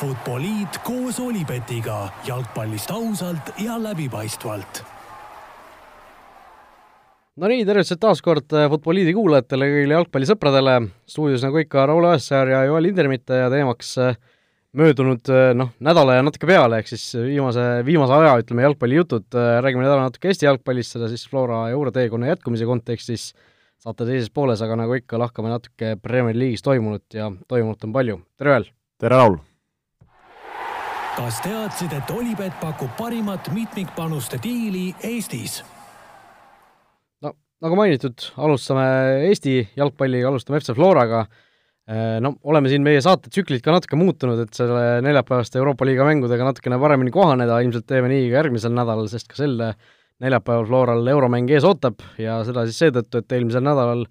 Futboliit koos Olipetiga jalgpallist ausalt ja läbipaistvalt. no nii, tervitused taas kord Futboliidi kuulajatele, kõigile jalgpallisõpradele, stuudios nagu ikka Raul Õessar ja Joel Indermitte ja teemaks möödunud noh, nädala ja natuke peale, ehk siis viimase, viimase aja, ütleme, jalgpallijutud, räägime nädala natuke Eesti jalgpallist, seda siis Flora euroteekonna jätkumise kontekstis, saate teises pooles, aga nagu ikka, lahkame natuke Premier League'is toimunut ja toimunut on palju, tere Joel! tere, Raul! Kas teadsid, et Olipet pakub parimat mitmikpanuste diili Eestis? no nagu mainitud, alustame Eesti jalgpalliga, alustame FC Floraga. no oleme siin meie saatetsüklid ka natuke muutunud, et selle neljapäevaste Euroopa liiga mängudega natukene paremini kohaneda, ilmselt teeme nii ka järgmisel nädalal, sest ka sel neljapäeval Floral euromäng ees ootab ja seda siis seetõttu, et eelmisel nädalal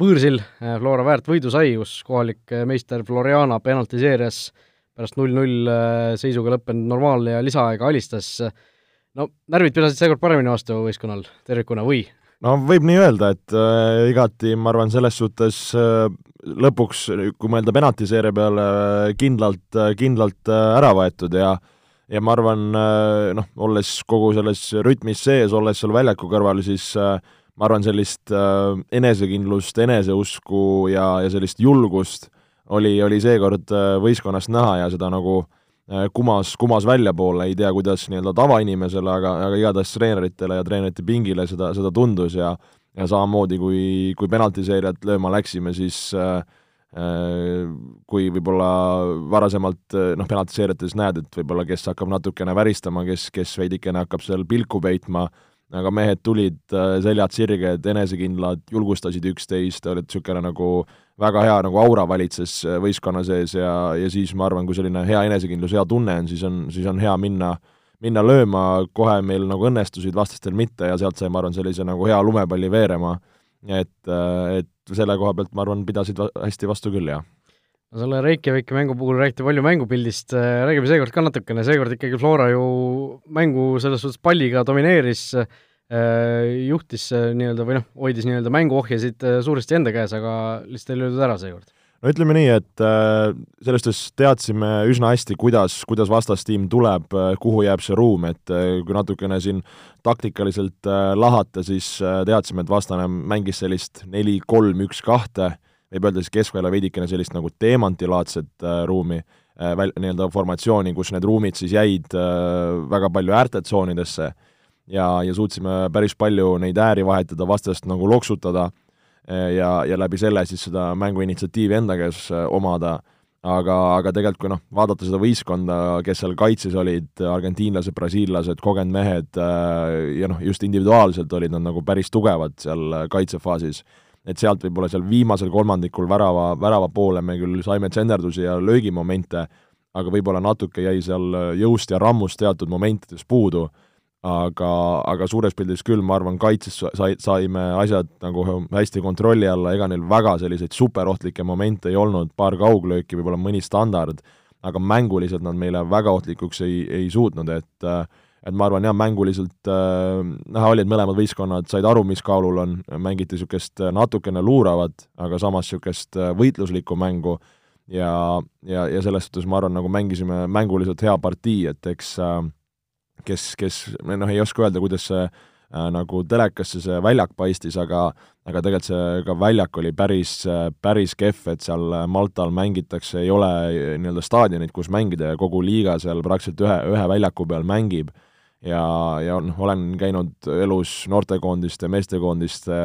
võõrsil Flora väärt võidu sai, kus kohalik meister Floriana penaltiseerias äh, pärast null-null äh, seisuga lõppenud normaal- ja lisaaega alistas. no närvid pidasid seekord paremini vastu võistkonnal tervikuna või? no võib nii öelda, et äh, igati ma arvan, selles suhtes äh, lõpuks, kui mõelda penaltiseeria peale äh,, kindlalt äh,, kindlalt äh, ära võetud ja ja ma arvan, äh, noh, olles kogu selles rütmis sees, olles seal väljaku kõrval, siis äh, ma arvan, sellist äh, enesekindlust, eneseusku ja, ja sellist julgust oli, oli seekord äh, võistkonnast näha ja seda nagu äh, kumas, kumas väljapoole, ei tea, kuidas nii-öelda tavainimesele, aga, aga igatahes treeneritele ja treenerite pingile seda, seda tundus ja ja samamoodi, kui, kui penaltiseeriat lööma läksime, siis äh, äh kui võib-olla varasemalt noh, penaltiseeriates näed, et võib-olla kes hakkab natukene väristama, kes, kes veidikene hakkab seal pilku peitma, aga mehed tulid seljad sirged, enesekindlad, julgustasid üksteist, olid niisugune nagu äh, väga hea nagu aura valitses äh, võistkonna sees ja, ja siis ma arvan, kui selline hea enesekindlus, hea tunne on, siis on, siis on hea minna, minna lööma, kohe meil nagu õnnestusid, vastastel mitte ja sealt sai, ma arvan, sellise nagu hea lumepalli veerema, et, äh, et selle koha pealt, ma arvan, pidasid hästi vastu küll, jah. No selle Reykjaviki mängu puhul räägiti palju mängupildist, äh, räägime seekord ka natukene, seekord ikkagi Flora ju mängu selles suhtes palliga domineeris juhtis äh, nii-öelda või noh, hoidis nii-öelda mänguohjasid äh, suuresti enda käes, aga lihtsalt ei löödud ära seekord. No ütleme nii, et selles suhtes teadsime üsna hästi, kuidas, kuidas vastastiim tuleb, kuhu jääb see ruum, et kui natukene siin taktikaliselt lahata, siis teadsime, et vastane mängis sellist neli-kolm-üks-kahte, võib öelda siis keskväljal veidikene sellist nagu teemantilaadset ruumi, väl-, nii-öelda formatsiooni, kus need ruumid siis jäid väga palju äärtetsoonidesse ja, ja suutsime päris palju neid ääri vahetada, vastast nagu loksutada eh, ja, ja läbi selle siis seda mänguinitsiatiivi enda käes eh, omada, aga, aga tegelikult kui noh, vaadata seda võistkonda, kes seal kaitses olid, argentiinlased, brasiillased, kogenud mehed eh, ja noh, just individuaalselt olid nad nagu päris tugevad seal kaitsefaasis, et sealt võib-olla seal viimasel kolmandikul värava, värava poole me küll saime tsenderdusi ja löögimomente, aga võib-olla natuke jäi seal jõust ja rammust teatud momentides puudu aga, aga suures pildis küll, ma arvan, kaitses sai, saime asjad nagu hästi kontrolli alla, ega neil väga selliseid superohtlikke momente ei olnud, paar kauglööki, võib-olla mõni standard, aga mänguliselt nad meile väga ohtlikuks ei, ei suutnud, et et ma arvan jah, mänguliselt äh, näha oli, et mõlemad võistkonnad said aru, mis kaalul on, mängiti niisugust natukene luuravat, aga samas niisugust võitluslikku mängu ja, ja, ja selles suhtes ma arvan, nagu mängisime mänguliselt hea partii, et eks äh, kes, kes noh, ei oska öelda, kuidas see äh, nagu telekasse see väljak paistis, aga aga tegelikult see ka väljak oli päris, päris kehv, et seal Maltal mängitakse, ei ole nii-öelda staadionit, kus mängida ja kogu liiga seal praktiliselt ühe, ühe väljaku peal mängib. ja, ja noh, olen käinud elus noortekoondiste, meestekoondiste,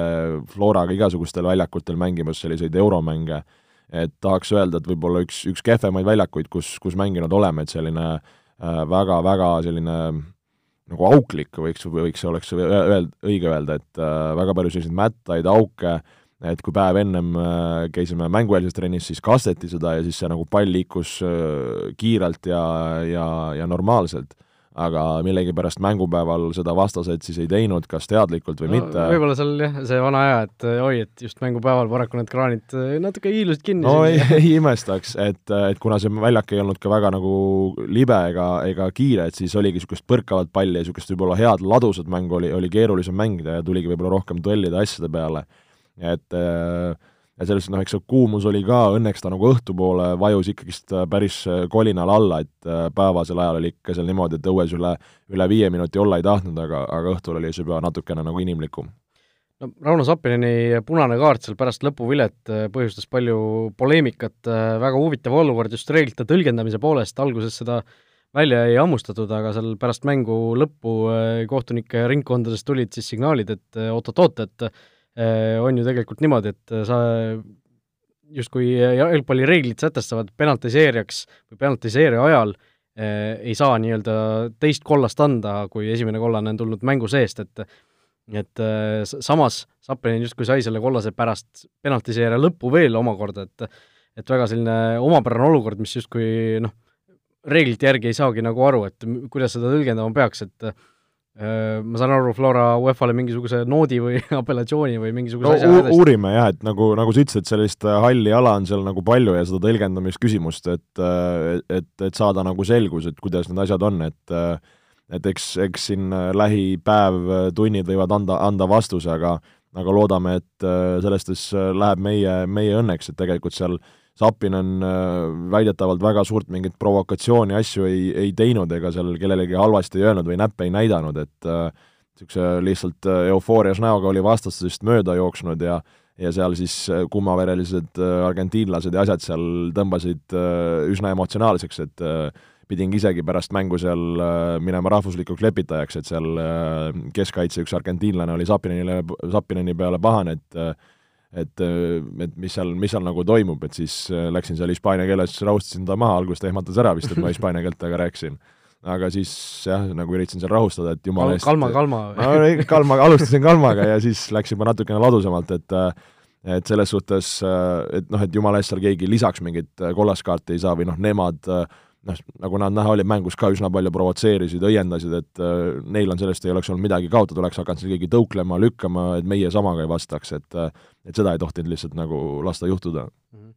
Floraga igasugustel väljakutel mängimas selliseid euromänge, et tahaks öelda, et võib-olla üks, üks kehvemaid väljakuid, kus, kus mänginud oleme, et selline äh, väga-väga äh, selline nagu auklik võiks, võiks, oleks öeld-, õige öelda, et äh, väga palju selliseid mättaid, auke, et kui päev ennem äh, käisime mängueelses trennis, siis kasteti seda ja siis see nagu pall liikus kiirelt ja, ja, ja normaalselt aga millegipärast mängupäeval seda vastased siis ei teinud, kas teadlikult või no, mitte. võib-olla seal jah, see vana aja, et oi, et just mängupäeval paraku need kraanid äh, natuke hiilusid kinni. no ei, ei imestaks, et, et kuna see väljak ei olnud ka väga nagu libe ega, ega kiire, et siis oligi niisugust põrkavat palli ja niisugust võib-olla head ladusat mängu oli, oli keerulisem mängida ja tuligi võib-olla rohkem duellida asjade peale. et äh, ja selles noh, eks see kuumus oli ka, õnneks ta nagu õhtupoole vajus ikkagist päris kolinal alla, et päevasel ajal oli ikka seal niimoodi, et õues üle, üle viie minuti olla ei tahtnud, aga, aga õhtul oli see juba natukene nagu inimlikum. No Rauno Sappineni punane kaart seal pärast lõpuvilet põhjustas palju poleemikat, väga huvitav olukord just reeglite tõlgendamise poolest, alguses seda välja ei hammustatud, aga seal pärast mängu lõppu kohtunike ringkondadest tulid siis signaalid, et oot-oot-oot, et on ju tegelikult niimoodi, et sa justkui jalgpallireeglid sätestavad penaltiseerijaks või penaltiseerija ajal ei saa nii-öelda teist kollast anda, kui esimene kollane on tulnud mängu seest, et et äh, samas Sapelin justkui sai selle kollase pärast penaltiseeria lõppu veel omakorda, et et väga selline omapärane olukord, mis justkui noh, reeglite järgi ei saagi nagu aru, et kuidas seda tõlgendama peaks, et äh, ma saan aru, Flora UEFA-le mingisuguse noodi või apellatsiooni või mingisuguse no, asja uurime jah, et nagu, nagu sa ütlesid, sellist äh, halli ala on seal nagu palju ja seda tõlgendamisküsimust, et et, et saada nagu selgus, et kuidas need asjad on, et et eks, eks siin äh, lähipäev, äh, tunnid võivad anda, anda vastuse, aga aga loodame, et äh, selles läheb meie, meie õnneks, et tegelikult seal Sapinen väidetavalt väga suurt mingit provokatsiooni asju ei, ei teinud ega seal kellelegi halvasti ei öelnud või näppe ei näidanud, et niisuguse äh, lihtsalt eufoorias näoga oli vastasest mööda jooksnud ja ja seal siis kummaverelised argentiinlased ja asjad seal tõmbasid üsna emotsionaalseks, et pidingi isegi pärast mängu seal äh, minema rahvuslikuks lepitajaks, et seal äh, keskkaitse üks argentiinlane oli Sapinenile, Sapineni peale pahane, et äh, et, et mis seal, mis seal nagu toimub, et siis läksin seal hispaania keeles, rahustasin ta maha, alguses ta ehmatas ära vist, et ma hispaania keelt temaga rääkisin. aga siis jah, nagu üritasin seal rahustada, et jumala eest kalma, kalma no, kalma, alustasin kalmaga ja siis läks juba natukene ladusamalt, et et selles suhtes, et noh, et jumala eest seal keegi lisaks mingit kollast kaarti ei saa või noh, nemad äh, noh, nagu nad näha oli, mängus ka üsna palju provotseerisid, õiendasid, et äh, neil on sellest ei oleks olnud midagi kaotada, oleks hakanud seal keegi tõuklema, lükkama, et meie samaga ei vastaks, et äh, et seda ei tohtinud lihtsalt nagu lasta juhtuda. Mhm.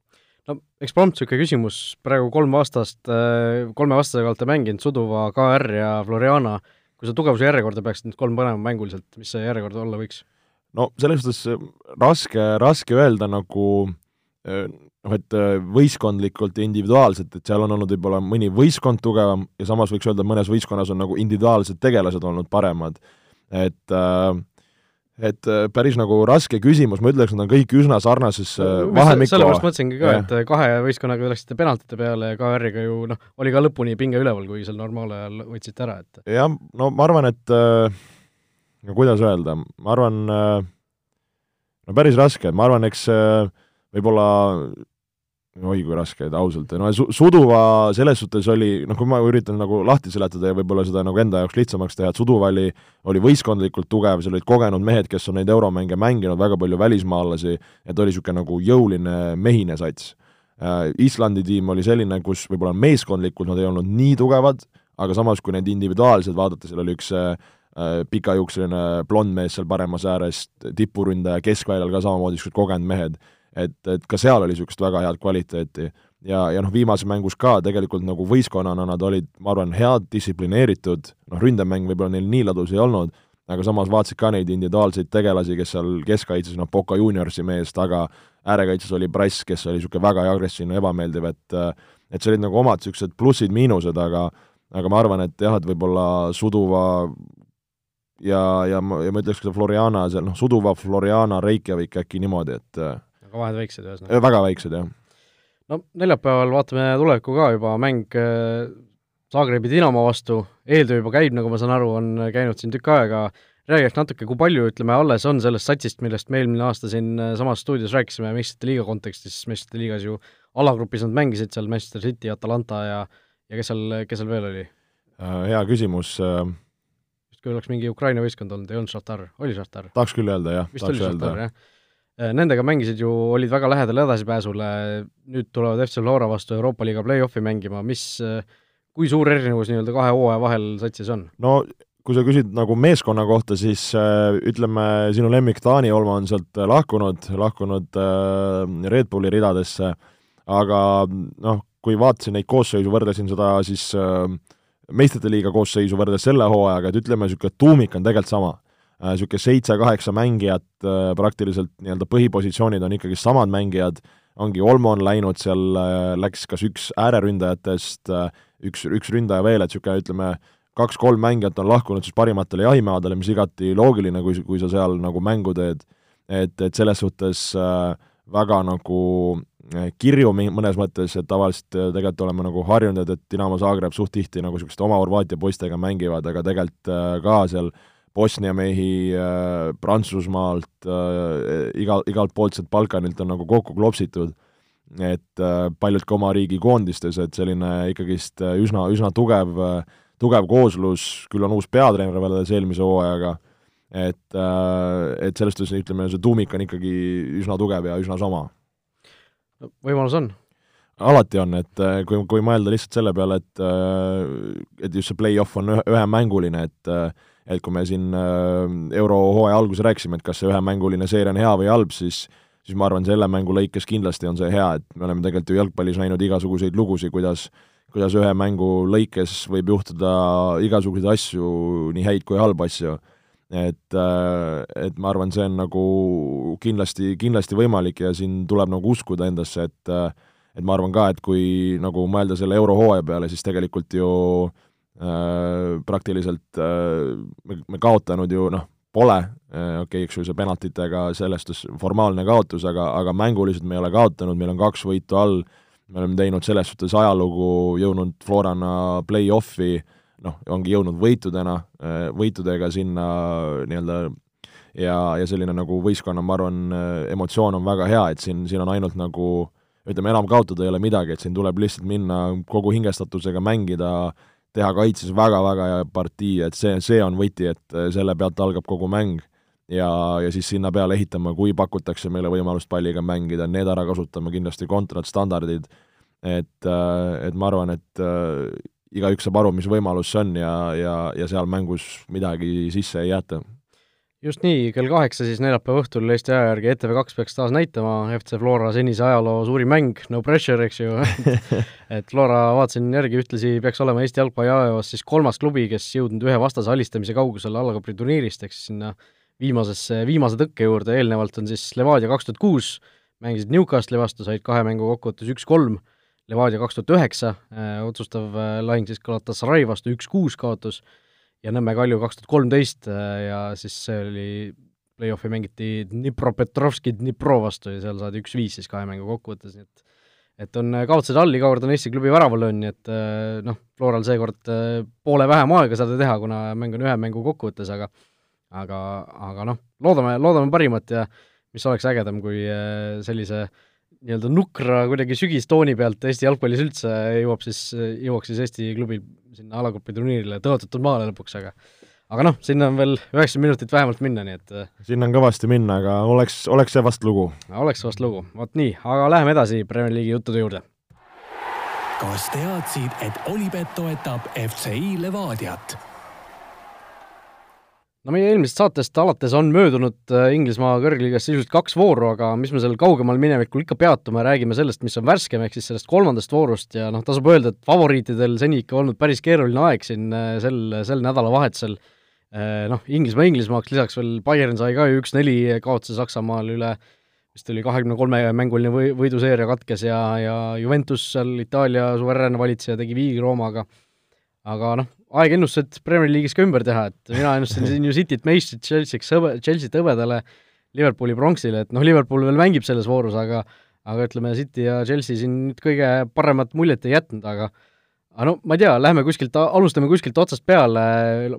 no eks prompt niisugune küsimus, praegu kolm vastast, äh, kolme vastasega olete mänginud, Suduva, KR ja Floriana, kui sa tugevuse järjekorda peaksid nüüd kolm panema mänguliselt, mis see järjekord olla võiks? no selles suhtes raske, raske öelda nagu noh, et äh, võistkondlikult ja individuaalselt, et seal on olnud võib-olla mõni võistkond tugevam ja samas võiks öelda, mõnes võistkonnas on nagu individuaalsed tegelased olnud paremad. et äh, et äh, päris nagu raske küsimus, ma ütleks, nad on kõik üsna sarnases vahemikku. sellepärast mõtlesingi ka, et kahe võistkonnaga läksite penaltite peale ja KR-iga ju noh, oli ka lõpuni pinge üleval, kuigi seal normaalajal võtsite ära, et jah, no ma arvan, et no kuidas öelda, ma arvan, no päris raske, ma arvan, eks võib-olla oi kui raske, et ausalt, no su-, Suduva selles suhtes oli, noh, kui ma üritan nagu lahti seletada ja võib-olla seda nagu enda jaoks lihtsamaks teha, et Suduva oli, oli võistkondlikult tugev, seal olid kogenud mehed, kes on neid euromänge mänginud, väga palju välismaalasi, et oli niisugune nagu jõuline mehine sats äh,. Islandi tiim oli selline, kus võib-olla meeskondlikult nad ei olnud nii tugevad, aga samas, kui neid individuaalselt vaadata, seal oli üks äh, pikajuukseline blond mees seal paremas ääres, tipuründaja keskväljal ka samamoodi niisugused kogenud mehed et, et ka seal oli niisugust väga head kvaliteeti. ja, ja noh, viimases mängus ka tegelikult nagu võistkonnana nad olid, ma arvan, head, distsiplineeritud, noh, ründemäng võib-olla neil nii ladus ei olnud, aga samas vaatasid ka neid individuaalseid tegelasi, kes seal keskkaitses, noh, Boca Juniorsi mees taga, äärekaitses oli Brass, kes oli niisugune väga agressiivne, ebameeldiv, et et see olid nagu omad niisugused plussid-miinused, aga aga ma arvan, et jah, et võib-olla Suduva ja, ja ma, ja ma ütleks ka Floriana seal, noh, Suduva, Floriana, Reykjavik äkki niimoodi, et aga vahed väiksed ühesõnaga? väga väiksed, jah. no neljapäeval vaatame tulevikku ka juba, mäng äh, Zagrebi Dinamo vastu, eeltöö juba käib, nagu ma saan aru, on käinud siin tükk aega, räägiks natuke, kui palju, ütleme, alles on sellest satsist, millest me eelmine aasta siin äh, samas stuudios rääkisime meistrite liiga kontekstis, meistrite liigas ju alagrupis nad mängisid seal Manchester City, Atalanta ja ja kes seal, kes seal veel oli? Äh, hea küsimus. justkui oleks mingi Ukraina võistkond olnud, ei olnud Šahtar, oli Šahtar? tahaks küll öelda, jah. vist oli Šahtar, jah Äh, nendega mängisid ju, olid väga lähedal edasipääsule, nüüd tulevad FC Flora vastu Euroopa liiga play-off'i mängima, mis, äh, kui suur erinevus nii-öelda kahe hooaja vahel satsis on? no kui sa küsid nagu meeskonna kohta, siis äh, ütleme, sinu lemmik Taani Olma on sealt lahkunud, lahkunud äh, Red Bulli ridadesse, aga noh, kui vaatasin neid koosseisu, võrdlesin seda siis äh, meistrite liiga koosseisu võrreldes selle hooajaga, et ütleme, niisugune tuumik on tegelikult sama niisugune seitse-kaheksa mängijat, praktiliselt nii-öelda põhipositsioonid on ikkagi samad mängijad, ongi Olmo on läinud, seal läks kas üks ääreründajatest, üks, üks ründaja veel, et niisugune ütleme, kaks-kolm mängijat on lahkunud siis parimatele jahimaadele, mis igati loogiline, kui, kui sa seal nagu mängu teed, et, et selles suhtes äh, väga nagu äh, kirju mõnes mõttes, et tavaliselt äh, tegelikult oleme nagu harjunud, et Dinamo Zagreb suht tihti nagu niisuguste oma Horvaatia poistega mängivad, aga tegelikult äh, ka seal Bosnia mehi äh, Prantsusmaalt äh,, igal, igalt poolt sealt Balkanilt on nagu kokku klopsitud, et äh, paljud ka oma riigi koondistes, et selline ikkagist üsna, üsna tugev äh, tugev kooslus, küll on uus peatreener võrreldes eelmise hooajaga, et, äh, et selles suhtes ütleme, see tuumik on ikkagi üsna tugev ja üsna sama. võimalus on. Alati on, et äh, kui, kui mõelda lihtsalt selle peale, et äh, et just see play-off on ühe, ühemänguline, et et kui me siin eurohooaja alguses rääkisime, et kas see ühemänguline seeria on hea või halb, siis siis ma arvan, selle mängu lõikes kindlasti on see hea, et me oleme tegelikult ju jalgpallis näinud igasuguseid lugusid, kuidas kuidas ühe mängu lõikes võib juhtuda igasuguseid asju, nii häid kui halbu asju. et, äh, et ma arvan, see on nagu kindlasti, kindlasti võimalik ja siin tuleb nagu uskuda endasse, et äh, et ma arvan ka, et kui nagu mõelda selle eurohooaja peale, siis tegelikult ju äh, praktiliselt äh, me, me kaotanud ju noh, pole. Äh,, okei okay,, eks ju, see penaltitega selles formaalne kaotus, aga, aga mänguliselt me ei ole kaotanud, meil on kaks võitu all. Äh,, me oleme teinud selles suhtes ajalugu, jõudnud Florana play-off'i, noh, ongi jõudnud võitudena, võitudega sinna nii-öelda ja, ja selline nagu võistkonna, ma arvan, emotsioon on väga hea, et siin, siin on ainult nagu ütleme, enam kaotada ei ole midagi, et siin tuleb lihtsalt minna kogu hingestatusega mängida, teha kaitses väga-väga hea partii, et see, see on võti, et selle pealt algab kogu mäng ja, ja siis sinna peale ehitama, kui pakutakse meile võimalust palliga mängida, need ära kasutama, kindlasti kontrad, standardid, et, äh, et ma arvan, et äh, igaüks saab aru, mis võimalus see on ja, ja, ja seal mängus midagi sisse ei jäeta. Just nii, kell kaheksa siis neljapäeva õhtul Eesti aja järgi ETV2 peaks taas näitama FC Flora senise ajaloo suurim mäng, no pressure, eks ju. Et Flora, vaatasin järgi, ühtlasi peaks olema Eesti jalgpalli ajaloos siis kolmas klubi, kes jõudnud ühe vastase alistamise kaugusele allakapri turniirist, ehk siis sinna viimasesse, viimase tõkke juurde, eelnevalt on siis Levadia kaks tuhat kuus, mängisid Newcastli vastu, said kahe mängu kokkuvõttes üks-kolm, Levadia kaks tuhat üheksa, äh, otsustav äh, lahing siis Galatasaray vastu üks-kuus kaotus, ja Nõmme Kalju kaks tuhat kolmteist äh, ja siis see oli, play-off'i mängiti Dnipropetrovski Dnipro vastu ja seal saadi üks-viis siis kahe mängu kokkuvõttes, nii et et on kaotused all, iga kord on Eesti klubi väravalöön, nii et noh, Floral seekord poole vähem aega seda teha, kuna mäng on ühe mängu kokkuvõttes, aga aga, aga noh, loodame, loodame parimat ja mis oleks ägedam, kui äh, sellise nii-öelda nukra kuidagi sügistooni pealt Eesti jalgpallis üldse jõuab siis, jõuaks siis Eesti klubil sinna alagrupi turniirile tõotatud maale lõpuks, aga aga noh, sinna on veel üheksakümmend minutit vähemalt minna, nii et äh, sinna on kõvasti minna, aga oleks, oleks see vast lugu? oleks see vast lugu, vot nii, aga läheme edasi Premier League'i juttude juurde. kas teadsid, et Olipet toetab FCI Levadiat? No meie eelmisest saatest alates on möödunud äh, Inglismaa kõrgliigas sisuliselt kaks vooru, aga mis me seal kaugemal minevikul ikka peatume, räägime sellest, mis on värskem, ehk siis sellest kolmandast voorust ja noh, tasub öelda, et favoriitidel seni ikka olnud päris keeruline aeg siin äh, sel, sel nädalavahetusel. Äh, noh, Inglismaa Inglismaaks, lisaks veel Bayern sai ka ju üks-neli kaotuse Saksamaal üle, vist oli kahekümne kolme mänguline või, võiduseeria katkes ja, ja Juventus seal Itaalia suveräänne valitseja tegi viigi Roomaga, aga noh, aeg ennustas, et Premier League'is ka ümber teha, et mina ennustasin siin ju Cityt meistrit, Chelsea'ks hõbe, Chelsea't hõbedale, Liverpooli pronksile, et noh, Liverpool veel mängib selles voorus, aga aga ütleme, City ja Chelsea siin nüüd kõige paremat muljet ei jätnud, aga aga no ma ei tea, lähme kuskilt, alustame kuskilt otsast peale,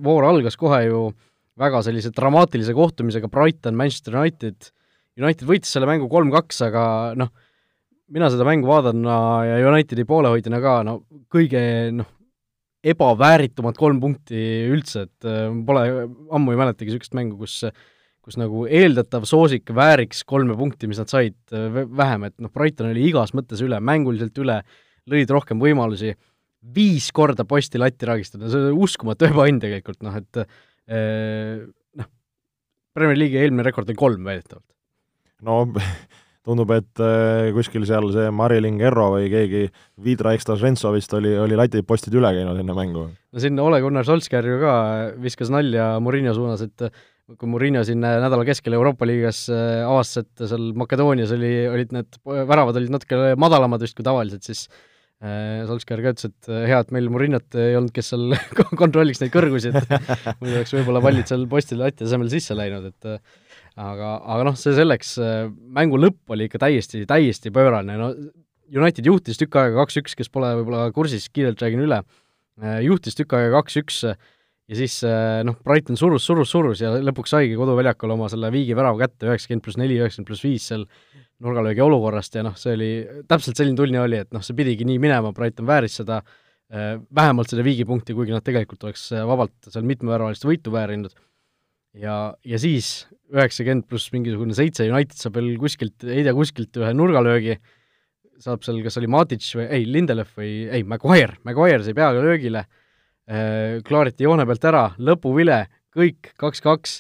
voor algas kohe ju väga sellise dramaatilise kohtumisega Brighton, Manchester United, United võitis selle mängu kolm-kaks, aga noh, mina seda mängu vaadana ja Unitedi poolehoidjana ka, no kõige noh, ebavääritumat kolm punkti üldse, et äh, pole, ammu ei mäletagi niisugust mängu, kus kus nagu eeldatav soosik vääriks kolme punkti, mis nad said äh, vähem, et noh, Brighton oli igas mõttes üle, mänguliselt üle, lõid rohkem võimalusi, viis korda posti latti ragistada, see on uskumatu ebaõnn tegelikult, noh et äh, noh, Premier League'i eelmine rekord oli kolm väidetavalt. no tundub, et äh, kuskil seal see Marilyn Gerro või keegi Vidra Ekstražentsov vist oli, oli latid postid üle käinud enne mängu. no siin Ole Gunnar Solskjær ju ka viskas nalja Murillo suunas, et kui Murillo siin nädala keskel Euroopa liigas avastas, et seal Makedoonias oli, olid need väravad olid natuke madalamad vist kui tavaliselt, siis Solskjaer ka ütles, et hea, et meil Murinnot ei olnud, kes seal kontrolliks neid kõrgusi, et muidu oleks võib-olla pallid seal postil lati asemel sisse läinud, et aga, aga noh, see selleks, mängu lõpp oli ikka täiesti, täiesti pöörane, no United juhtis tükk aega kaks-üks, kes pole võib-olla kursis, kiirelt räägin üle, äh, juhtis tükk aega kaks-üks ja siis äh, noh, Brighton surus, surus, surus ja lõpuks saigi koduväljakul oma selle viigi värava kätte, üheksakümmend pluss neli, üheksakümmend pluss viis seal nurgalöögi olukorrast ja noh, see oli, täpselt selline tunne oli, et noh, see pidigi nii minema, Brighton vääris seda, äh, vähemalt seda viigipunkti, kuigi nad tegelikult oleks vabalt seal mitmeväravalist võitu väärinud. Ja, ja siis üheksakümmend pluss mingisugune seitse, United saab veel kuskilt, ei tea kuskilt ühe nurgalöögi, saab seal, kas oli Matic või ei, Lindelöf või ei, Maguire, Maguire sai peaga löögile. Äh,, klaariti joone pealt ära, lõpuvile, kõik kaks-kaks,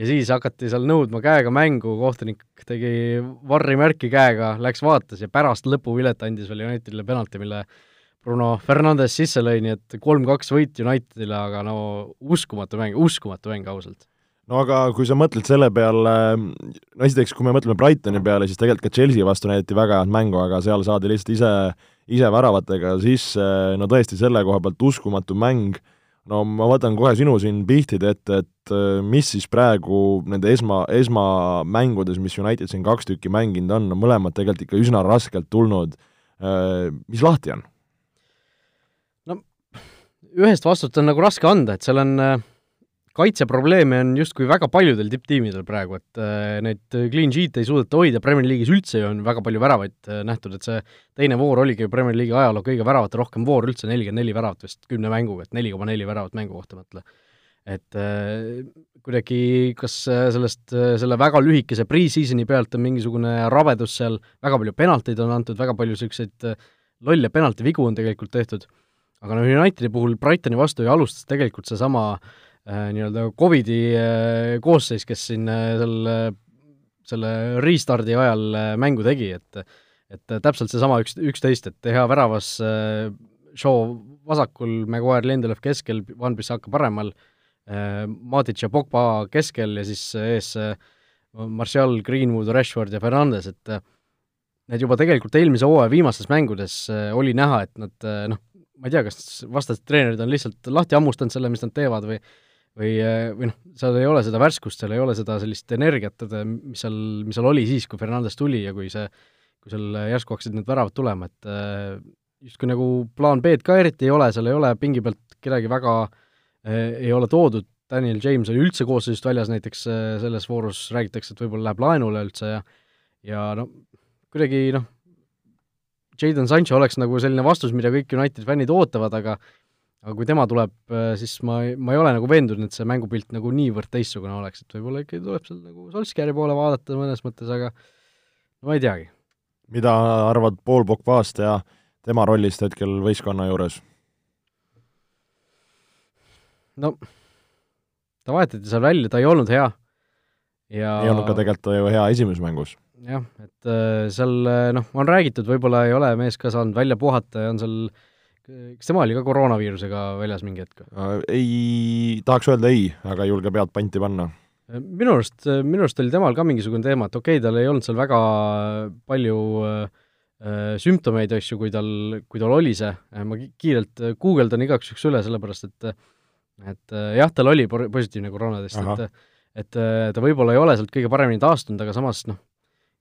ja siis hakati seal nõudma käega mängu, kohtunik tegi varrimärki käega, läks vaatas ja pärast lõpuvilet andis veel Unitedile penalti, mille Bruno Fernandes sisse lõi, nii et kolm-kaks võit Unitedile, aga no uskumatu mäng, uskumatu mäng ausalt no aga kui sa mõtled selle peale, no esiteks, kui me mõtleme Brightoni peale, siis tegelikult ka Chelsea vastu näidati väga head mängu, aga seal saadi lihtsalt ise, ise väravatega sisse, no tõesti selle koha pealt uskumatu mäng, no ma võtan kohe sinu siin pihtide ette, et mis siis praegu nende esma, esmamängudes, mis United siin kaks tükki mänginud on, no mõlemad tegelikult ikka üsna raskelt tulnud, mis lahti on? no ühest vastust on nagu raske anda, et seal on äh kaitseprobleeme on justkui väga paljudel tipptiimidel praegu, et äh, neid clean sheet'e ei suudeta hoida, Premier League'is üldse on väga palju väravaid äh, nähtud, et see teine voor oligi Premier League'i ajaloo kõige väravate rohkem voor üldse, nelikümmend neli väravat vist kümne mänguga, et neli koma neli väravat mängu kohta mõtle. et äh, kuidagi kas sellest, selle väga lühikese pre-season'i pealt on mingisugune rabedus seal, väga palju penalteid on antud, väga palju niisuguseid lolle penaltivigu on tegelikult tehtud, aga noh, Unitedi puhul Brightoni vastu ju alustas tegelikult seesama Äh, nii-öelda Covidi äh, koosseis, kes siin äh, selle, selle restardi ajal mängu tegi, et et täpselt seesama üks, üksteist, et hea väravas Shaw vasakul, Maguire, Lindelöf keskel, Van Bissaka paremal, Matic ja Pogba keskel ja siis ees Martial, Greenwood, Rashford ja Fernandes, et need juba tegelikult eelmise hooaja viimastes mängudes oli näha, et nad noh, ma ei tea, kas vastased treenerid on lihtsalt lahti hammustanud selle, mis nad teevad või või, või noh, seal ei ole seda värskust, seal ei ole seda sellist energiat, mis seal, mis seal oli siis, kui Fernandes tuli ja kui see, kui seal järsku hakkasid need väravad tulema, et äh, justkui nagu plaan B-d ka eriti ei ole, seal ei ole pingi pealt kedagi väga ei ole toodud, Daniel James oli üldse koosseisust väljas, näiteks selles voorus räägitakse, et võib-olla läheb laenule üldse ja ja no kuidagi noh, Jadon Sancho oleks nagu selline vastus, mida kõik United fännid ootavad, aga aga kui tema tuleb, äh, siis ma, ma ei ole nagu veendunud, et see mängupilt nagu niivõrd teistsugune oleks, et võib-olla ikkagi tuleb seal nagu Solskjaeri poole vaadata mõnes mõttes, aga no ma ei teagi. mida arvad Paul Pogbast ja tema rollist hetkel võistkonna juures? no ta vahetati seal välja, ta ei olnud hea ja ei olnud ka tegelikult ju hea esimeses mängus. jah, et äh, seal äh, noh, on räägitud, võib-olla ei ole mees ka saanud välja puhata ja on seal äh, kas tema oli ka koroonaviirusega väljas mingi hetk? Äh, ei, tahaks öelda ei, aga ei julge pead panti panna. Äh, minu arust, äh, minu arust oli temal ka mingisugune teema, et okei okay,, tal ei olnud seal väga palju äh, sümptomeid, asju, kui tal, kui tal oli see, ma kiirelt guugeldan igaks juhuks üle, sellepärast et et jah, tal oli positiivne koroonatest, et et ta võib-olla ei ole sealt kõige paremini taastunud, aga samas noh,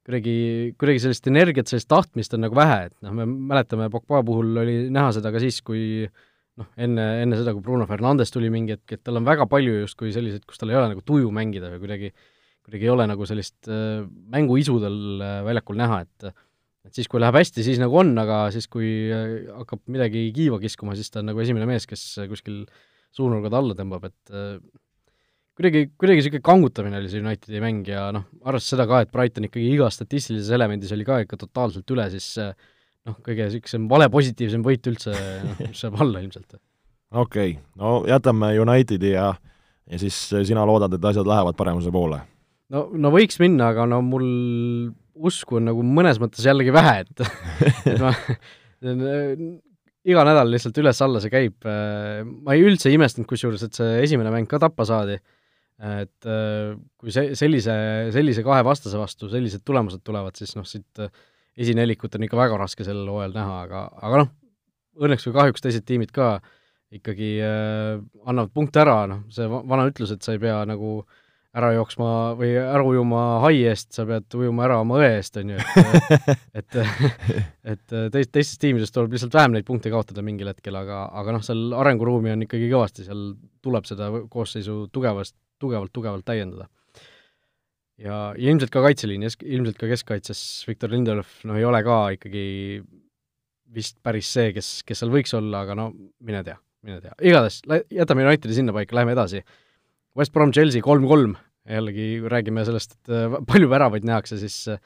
kuidagi, kuidagi sellist energiat, sellist tahtmist on nagu vähe, et noh, me mäletame, Pogba puhul oli näha seda ka siis, kui noh, enne, enne seda, kui Bruno Fernandes tuli mingi hetk, et tal on väga palju justkui selliseid, kus tal ei ole nagu tuju mängida või kuidagi, kuidagi ei ole nagu sellist äh, mänguisu tal äh, väljakul näha, et et siis, kui läheb hästi, siis nagu on, aga siis, kui äh, hakkab midagi kiiva kiskuma, siis ta on nagu esimene mees, kes kuskil suunurgad alla tõmbab, et äh, kuidagi, kuidagi niisugune kangutamine oli see Unitedi mäng ja noh, arvestades seda ka, et Brighton ikkagi igas statistilises elemendis oli ka ikka totaalselt üle, siis noh, kõige niisugusem vale positiivsem võit üldse, noh, saab alla ilmselt. okei okay., no jätame Unitedi ja ja siis sina loodad, et asjad lähevad paremuse poole? no, no võiks minna, aga no mul usku on nagu mõnes mõttes jällegi vähe, et et ma iga nädal lihtsalt üles-alla see käib, ma ei üldse imestanud kusjuures, et see esimene mäng ka tappa saadi et kui see, sellise, sellise kahe vastase vastu sellised tulemused tulevad, siis noh, siit esinelikut on ikka väga raske sellel hooajal näha, aga, aga noh, õnneks või kahjuks teised tiimid ka ikkagi äh, annavad punkte ära, noh, see vana ütlus, et sa ei pea nagu ära jooksma või ära ujuma hai eest, sa pead ujuma ära oma õe eest, on ju, et et et teist, teistes tiimides tuleb lihtsalt vähem neid punkte kaotada mingil hetkel, aga, aga noh, seal arenguruumi on ikkagi kõvasti, seal tuleb seda koosseisu tugevast, tugevalt, tugevalt täiendada. ja, ja ilmselt ka kaitseliin, ilmselt ka keskkaitses Viktor Lindelöf, noh, ei ole ka ikkagi vist päris see, kes, kes seal võiks olla, aga no mine tea, mine tea. igatahes, jätame Unitedi sinnapaika, läheme edasi. West Brom, Chelsea kolm-kolm, jällegi räägime sellest, et äh, palju väravaid nähakse, siis äh,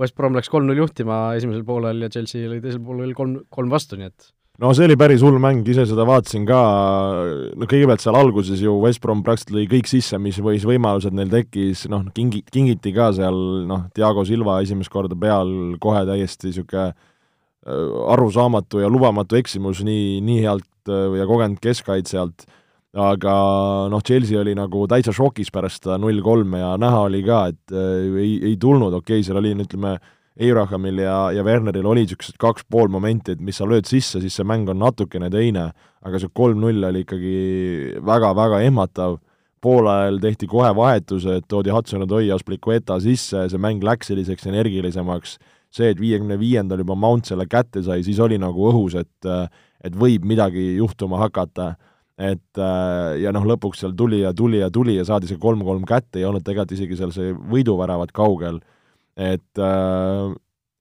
West Brom läks kolm-null juhtima esimesel poolel ja Chelsea oli teisel poolel kolm, kolm vastu, nii et no see oli päris hull mäng, ise seda vaatasin ka, no kõigepealt seal alguses ju West Brom praktiliselt lõi kõik sisse, mis võis, võimalused neil tekkis, noh, kingi-, kingiti ka seal noh, Diego Silva esimest korda peal kohe täiesti niisugune Äh, arusaamatu ja lubamatu eksimus nii, nii healt äh, ja kogenud keskkaitsjalt, aga noh, Chelsea oli nagu täitsa šokis pärast seda null kolme ja näha oli ka, et äh, ei, ei tulnud, okei okay,, seal oli, ütleme, Abrahamil ja, ja Werneril oli niisugused kaks pool momenti, et mis sa lööd sisse, siis see mäng on natukene teine, aga see kolm-null oli ikkagi väga-väga ehmatav, poolajal tehti kohe vahetused, toodi Hudson-Odoi ja Splikueta sisse, see mäng läks selliseks energilisemaks. See, et viiekümne viiendal juba Mount selle kätte sai, siis oli nagu õhus, et et võib midagi juhtuma hakata, et ja noh, lõpuks seal tuli ja tuli ja tuli ja saadi see kolm-kolm kätte, ei olnud tegelikult isegi seal see võiduväravat kaugel, et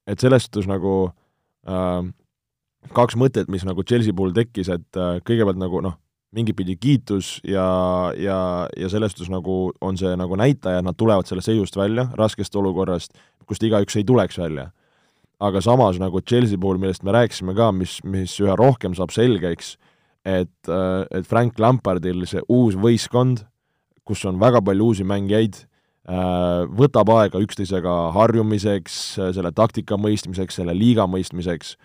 et selles suhtes nagu äh, kaks mõtet, mis nagu Chelsea puhul tekkis, et äh, kõigepealt nagu noh, mingit pidi kiitus ja, ja, ja selles suhtes nagu on see nagu näitaja, et nad tulevad sellest seisust välja, raskest olukorrast, kust igaüks ei tuleks välja. Aga samas nagu Chelsea puhul, millest me rääkisime ka, mis, mis üha rohkem saab selgeks, et, äh, et Frank Lampardil see uus võistkond, kus on väga palju uusi mängijaid, äh, võtab aega üksteisega harjumiseks, selle taktika mõistmiseks, selle liiga mõistmiseks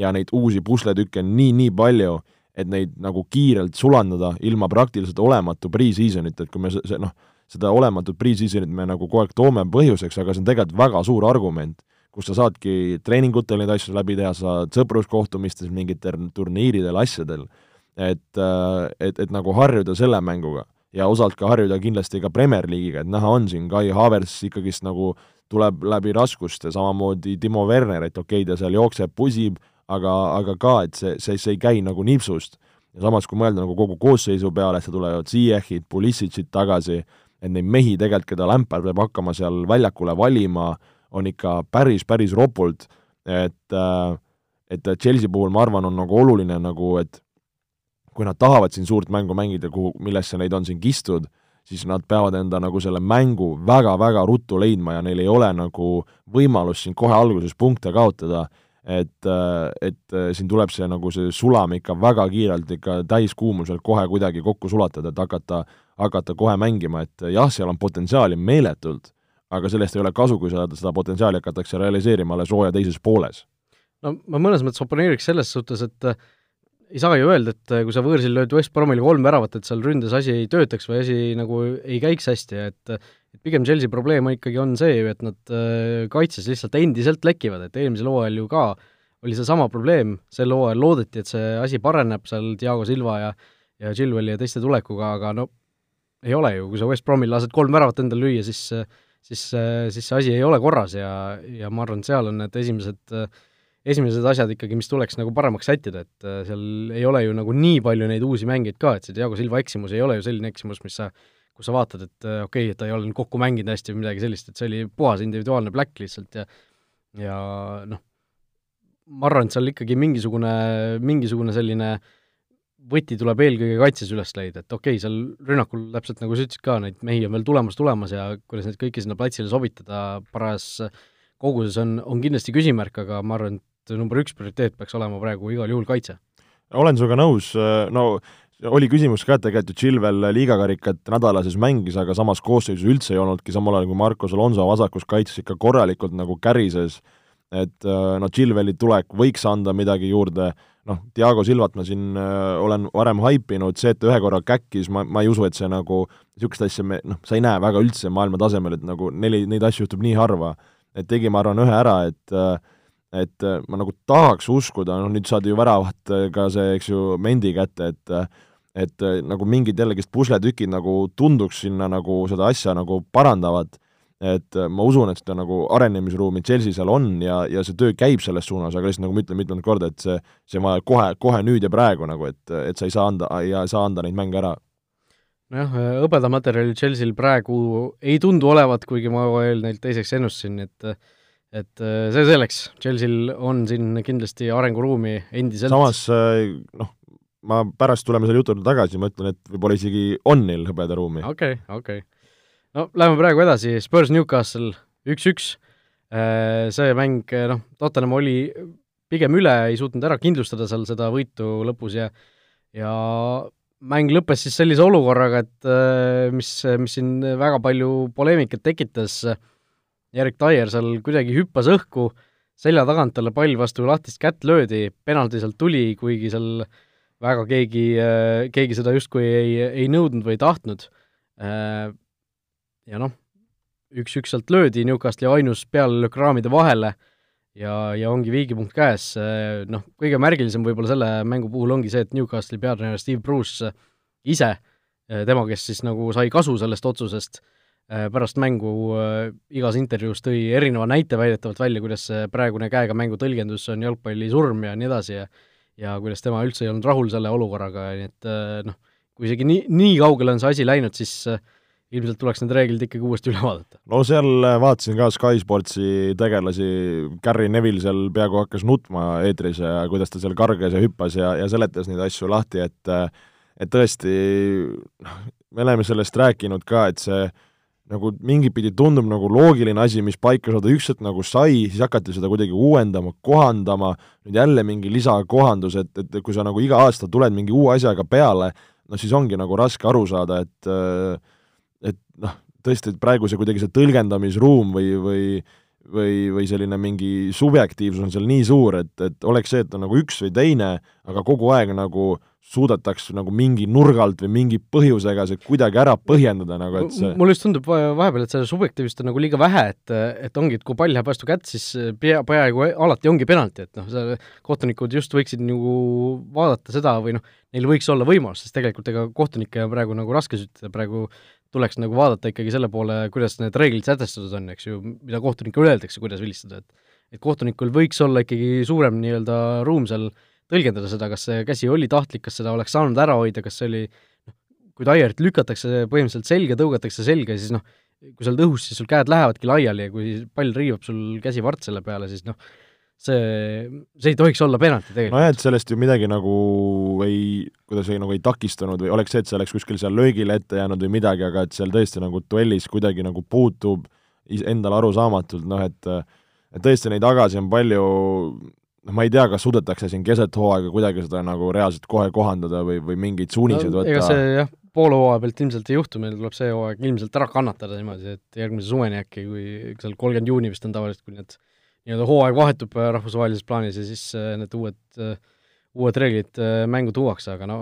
ja neid uusi pusletükke on nii-nii palju, et neid nagu kiirelt sulandada ilma praktiliselt olematu pre-seasonit, et kui me see noh, seda olematut pre-seasonit me nagu kogu aeg toome põhjuseks, aga see on tegelikult väga suur argument kus sa saadki treeningutel neid asju läbi teha, sa saad sõpruskohtumistes, mingitel turniiridel, asjadel, et, äh, et, et nagu harjuda selle mänguga ja osalt ka harjuda kindlasti ka Premier League'iga, et näha on siin, Kai Havertz ikkagist nagu tuleb läbi raskuste, samamoodi Timo Werner, et okei okay,, ta seal jookseb, pusib, aga, aga ka, et see, see, see ei käi nagu nipsust. ja samas, kui mõelda nagu kogu koosseisu peale, et tulevad Ziyechid, Pulissicid tagasi, et neid mehi tegelikult, keda Lampard peab hakkama seal väljakule valima, on ikka päris, päris ropult, et äh, et Chelsea puhul ma arvan, on nagu oluline nagu, et kui nad tahavad siin suurt mängu mängida, kuhu, millesse neid on siin kistud, siis nad peavad enda nagu selle mängu väga-väga ruttu leidma ja neil ei ole nagu võimalust siin kohe alguses punkte kaotada, et, äh, et äh, siin tuleb see nagu see sulam ikka väga kiirelt ikka täiskuumuselt kohe kuidagi kokku sulatada, et hakata, hakata kohe mängima, et jah, seal on potentsiaali meeletult, aga sellest ei ole kasu, kui seda, seda potentsiaali hakatakse realiseerima alles hooaja teises pooles. no ma mõnes mõttes oponeeriks selles suhtes, et äh, ei saa ju öelda, et äh, kui sa võõrsil lööd West Bromile kolm väravat, et seal ründes asi ei töötaks või asi nagu ei käiks hästi, et et pigem Chelsea probleem ikkagi on see ju, et nad äh, kaitses lihtsalt endiselt lekivad, et eelmisel hooajal ju ka oli seesama probleem, sel hooajal loodeti, et see asi pareneb seal Diego Silva ja ja Chilwelli ja teiste tulekuga, aga no ei ole ju, kui sa West Bromil lased kolm väravat endale lüüa, siis siis, siis see asi ei ole korras ja, ja ma arvan, et seal on need esimesed, esimesed asjad ikkagi, mis tuleks nagu paremaks sättida, et äh, seal ei ole ju nagu nii palju neid uusi mängijaid ka, et see Diego Silva eksimus ei ole ju selline eksimus, mis sa kus sa vaatad, et äh, okei okay,, et ta ei ole nüüd kokku mänginud hästi või midagi sellist, et see oli puhas individuaalne black lihtsalt ja ja noh, ma arvan, et seal ikkagi mingisugune, mingisugune selline võti tuleb eelkõige kaitses üles leida, et okei okay,, seal rünnakul täpselt nagu sa ütlesid ka, neid mehi on veel tulemas, tulemas ja kuidas neid kõiki sinna platsile sobitada parajas koguses on, on kindlasti küsimärk, aga ma arvan, et number üks prioriteet peaks olema praegu igal juhul kaitse. olen sinuga nõus, no oli küsimus ka, et tegelikult ju Chilwell liigakarikat nädalases mängis, aga samas koosseisus üldse ei olnudki, samal ajal kui Marcos Alonso vasakus kaitses ikka korralikult nagu kärises et no Chilveli tulek võiks anda midagi juurde, noh, Diego Silvat ma siin äh, olen varem haipinud, see, et ta ühe korra käkkis, ma, ma ei usu, et see nagu, niisugust asja me, noh, sa ei näe väga üldse maailma tasemel, et nagu neli, neid asju juhtub nii harva. et tegi, ma arvan, ühe ära, et äh, et äh, ma nagu tahaks uskuda, noh nüüd saadi ju väravat äh, ka see, eks ju, Mendi kätte, et äh, et nagu mingid jällegist pusletükid nagu tunduks sinna nagu seda asja nagu parandavad, et ma usun, et seda nagu arenemisruumi Chelsea seal on ja, ja see töö käib selles suunas, aga lihtsalt nagu ma ütlen mitmendat korda, et see, see on vaja kohe, kohe nüüd ja praegu nagu, et, et sa ei saa anda ei saa anda neid mänge ära. Nojah, hõbedamaterjali Chelsea'l praegu ei tundu olevat, kuigi ma veel neilt teiseks ennustasin, et et äh, see selleks, Chelsea'l on siin kindlasti arenguruumi endiselt. samas äh, noh, ma pärast tuleme selle jutu juurde tagasi, ma ütlen, et võib-olla isegi on neil hõbedaruumi. okei okay,, okei. Okay.. no lähme praegu edasi, Spurs Newcastle üks-üks, äh, see mäng, noh, Tottenham oli pigem üle, ei suutnud ära kindlustada seal seda võitu lõpus ja ja mäng lõppes siis sellise olukorraga, et mis, mis siin väga palju poleemikat tekitas. äh,, Erik Taier seal kuidagi hüppas õhku, selja tagant talle pall vastu lahtist kätt löödi, penalti sealt tuli, kuigi seal väga keegi, keegi seda justkui ei, ei nõudnud või ei tahtnud. Ja noh, üks-üks sealt löödi, Newcastli ainus pealelöök raamide vahele ja, ja ongi viigipunkt käes, noh, kõige märgilisem võib-olla selle mängu puhul ongi see, et Newcastli peatreener Steve Bruce ise, tema, kes siis nagu sai kasu sellest otsusest, Äh, pärast mängu äh, igas intervjuus tõi erineva näite väidetavalt välja, kuidas see praegune käega mängu tõlgendus on jalgpalli surm ja nii edasi ja ja kuidas tema üldse ei olnud rahul selle olukorraga, nii et äh, noh, kui isegi nii, nii kaugele on see asi läinud, siis ilmselt tuleks need reeglid ikkagi uuesti üle vaadata. no seal vaatasin ka Sky Sportsi tegelasi, Gary Neville seal peaaegu hakkas nutma eetris ja kuidas ta seal kargas ja hüppas ja, ja seletas neid asju lahti, et et tõesti, noh, me oleme sellest rääkinud ka, et see nagu mingit pidi tundub nagu loogiline asi, mis paika saada üks hetk nagu sai, siis hakati seda kuidagi uuendama, kohandama, nüüd jälle mingi lisakohandus, et, et kui sa nagu iga aasta tuled mingi uue asjaga peale, no siis ongi nagu raske aru saada, et et noh, tõesti, et praegu see kuidagi see tõlgendamisruum või, või või, või selline mingi subjektiivsus on seal nii suur, et, et oleks see, et on nagu üks või teine, aga kogu aeg nagu suudetaks nagu mingi nurga alt või mingi põhjusega see kuidagi ära põhjendada nagu, et see mulle just tundub vahepeal, et seda subjektiivsust on nagu liiga vähe, et et ongi, et kui pall läheb vastu kätt, siis pea, peaaegu alati ongi penalti, et noh, kohtunikud just võiksid nagu vaadata seda või noh, neil võiks olla võimalus, sest tegelikult ega kohtunikke on praegu nagu raske süüdida, praegu tuleks nagu vaadata ikkagi selle poole, kuidas need reeglid sätestatud on, eks ju, mida kohtunikule öeldakse, kuidas vilistada, et et kohtunikul võiks olla ikkagi suurem nii-öelda ruum seal tõlgendada seda, kas see käsi oli tahtlik, kas seda oleks saanud ära hoida, kas see oli noh, kui taierit lükatakse põhimõtteliselt selga, tõugatakse selga, siis noh, kui sa oled õhus, siis sul käed lähevadki laiali ja kui pall riivab sul käsi vartsele peale, siis noh, see, see ei tohiks olla penalti tegelikult. nojah, et sellest ju midagi nagu ei, kuidas ei, nagu ei takistanud või oleks see, et see oleks kuskil seal löögile ette jäänud või midagi, aga et seal tõesti nagu duellis kuidagi nagu puutub endale arusaamatult, noh et et tõesti neid tagasi on palju, noh, ma ei tea, kas suudetakse siin keset hooaega kuidagi seda nagu reaalselt kohe kohandada või, või mingeid suuniseid no, võtta? ega see jah, poole hooaja pealt ilmselt ei juhtu, meil tuleb see hooaeg ilmselt ära kannatada niimoodi, et järgmise suveni äkki, kui seal kolmkümmend juuni vist on tavaliselt, kui need nii-öelda hooaeg vahetub äh, rahvusvahelises plaanis ja siis äh, need uued, äh, uued reeglid mängu tuuakse, aga no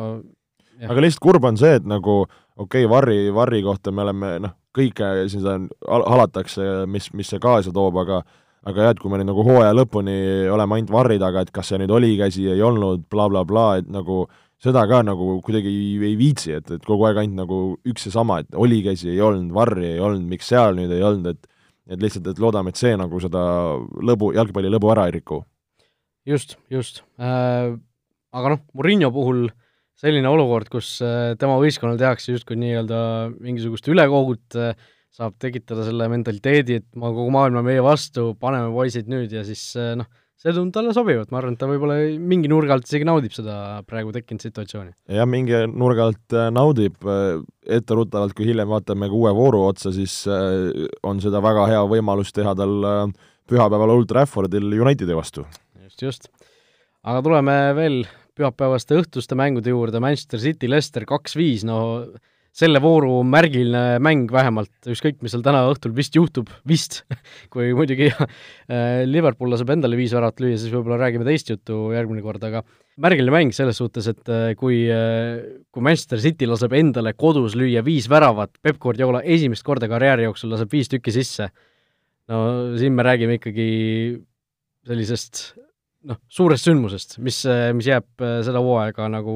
jah. aga lihtsalt kurb on see, et nagu okei okay,, Varri, Varri kohta me oleme noh, kõike siin seda halatakse, mis, mis see kaasa toob, aga aga jah, et kui me nüüd nagu hooaja lõpuni oleme ainult varri taga, et kas see nüüd oli käsi, ei olnud bla, bla, blablabla, et nagu seda ka nagu kuidagi ei, ei viitsi, et, et kogu aeg ainult nagu üks ja sama, et oli käsi, ei olnud, varri ei olnud, miks seal nüüd ei olnud, et et lihtsalt, et loodame, et see nagu seda lõbu, jalgpalli lõbu ära ei riku. just, just äh,. Aga noh, Murillo puhul selline olukord, kus äh, tema võistkonnal tehakse justkui nii-öelda mingisugust ülekohut äh,, saab tekitada selle mentaliteedi, et ma, kogu maailm on meie vastu, paneme poisid nüüd ja siis eh, noh, see tundub talle sobivat, ma arvan, et ta võib-olla mingi nurga alt isegi naudib seda praegu tekkinud situatsiooni. jah, mingi nurga alt eh, naudib, eh, etteruttavalt, kui hiljem vaatame ka uue vooru otsa, siis on seda väga hea võimalus teha tal pühapäeval Old Traffordil Unitedi vastu. just, just. aga tuleme veel pühapäevaste õhtuste mängude juurde, Manchester City, Leicester kaks-viis, no selle vooru märgiline mäng vähemalt, ükskõik, mis seal täna õhtul vist juhtub, vist kui muidugi äh, Liverpool laseb endale viis väravat lüüa, siis võib-olla räägime teist juttu järgmine kord, aga märgiline mäng selles suhtes, et äh, kui, äh, kui Manchester City laseb endale kodus lüüa viis väravat, Peep Guardiola esimest korda karjääri jooksul laseb viis tükki sisse, no siin me räägime ikkagi sellisest noh, suurest sündmusest, mis, mis jääb seda hooaega nagu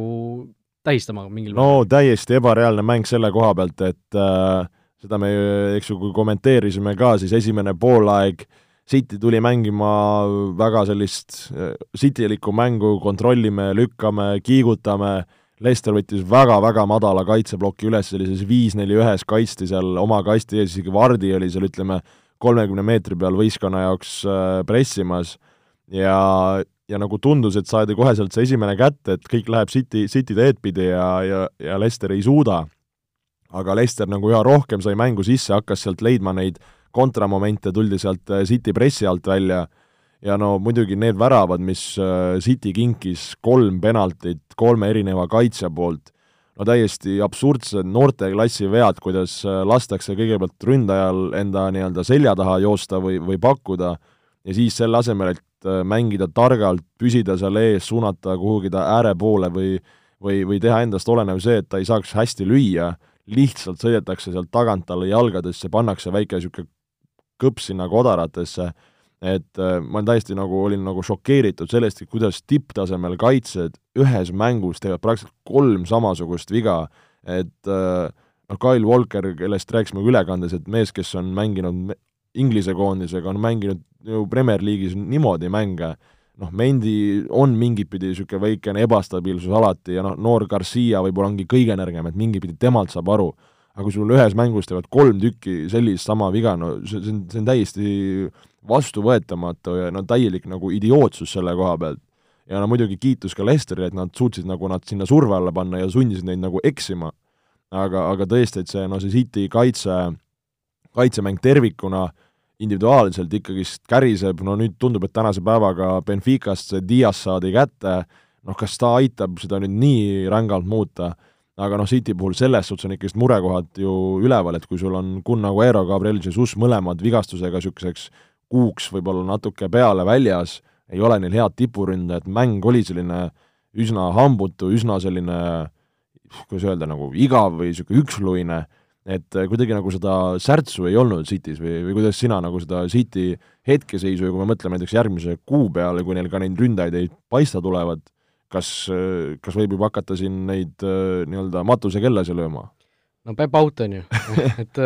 tähistama mingil no määral. täiesti ebareaalne mäng selle koha pealt, et äh, seda me, eks ju, kui kommenteerisime ka, siis esimene poolaeg City tuli mängima väga sellist äh, Citylikku mängu, kontrollime, lükkame, kiigutame, Lester võttis väga-väga madala kaitseploki üles, sellises viis-neli ühes kaitsti seal oma kasti ees, isegi Vardi oli seal ütleme, kolmekümne meetri peal võistkonna jaoks äh, pressimas ja, ja nagu tundus, et saadi kohe sealt see esimene kätte, et kõik läheb City, City teed pidi ja, ja, ja Leicester ei suuda. aga Leicester nagu üha rohkem sai mängu sisse, hakkas sealt leidma neid kontramomente, tuldi sealt äh, City pressi alt välja ja no muidugi need väravad, mis äh, City kinkis, kolm penaltit kolme erineva kaitsja poolt, no täiesti absurdsed noorteklassi vead, kuidas äh, lastakse kõigepealt ründajal enda nii-öelda selja taha joosta või, või pakkuda ja siis selle asemel, et mängida targalt, püsida seal ees, suunata kuhugi ta ääre poole või või, või teha endast olenev see, et ta ei saaks hästi lüüa, lihtsalt sõidetakse sealt tagant talle jalgadesse, pannakse väike niisugune kõps sinna kodaratesse, et äh, ma täiesti nagu olin nagu šokeeritud sellest, et kuidas tipptasemel kaitsjad ühes mängus teevad praktiliselt kolm samasugust viga, et äh, noh, Kyle Walker, kellest rääkisime ülekandes, et mees, kes on mänginud Inglise koondisega, on mänginud ju Premier League'is niimoodi mänge, noh, Mendi on mingit pidi niisugune väikene ebastabiilsus alati ja noh, noor Garcia võib-olla ongi kõige nõrgem, et mingit pidi temalt saab aru, aga kui sul ühes mängus teevad kolm tükki sellist sama viga, no see, see on, see on täiesti vastuvõetamatu ja no täielik nagu idiootsus selle koha pealt. ja no muidugi kiitus ka Lesterile, et nad suutsid nagu nad sinna surve alla panna ja sundisid neid nagu eksima. aga, aga tõesti, et see, no see City kaitse, kaitsemäng tervikuna äh, individuaalselt ikkagist käriseb, no nüüd tundub, et tänase päevaga Benficast see Dias saadi kätte, noh, kas ta aitab seda nüüd nii rängalt muuta, aga noh, City puhul selles suhtes on ikkagist murekohad ju üleval, et kui sul on Kun Aguero, Gabriel Jesus mõlemad vigastusega niisuguseks kuuks võib-olla natuke peale väljas, ei ole neil head tipuründajat, mäng oli selline üsna hambutu, üsna selline kuidas öelda, nagu igav või niisugune üksluine et äh, kuidagi nagu seda särtsu ei olnud City's või, või kuidas sina nagu seda City hetkeseisu ja kui me mõtleme näiteks järgmise kuu peale, kui neil ka neid ründajaid ei paista tulevad, kas, äh, kas võib juba hakata siin neid äh, nii-öelda matusekellasi lööma? no Peep out on ju et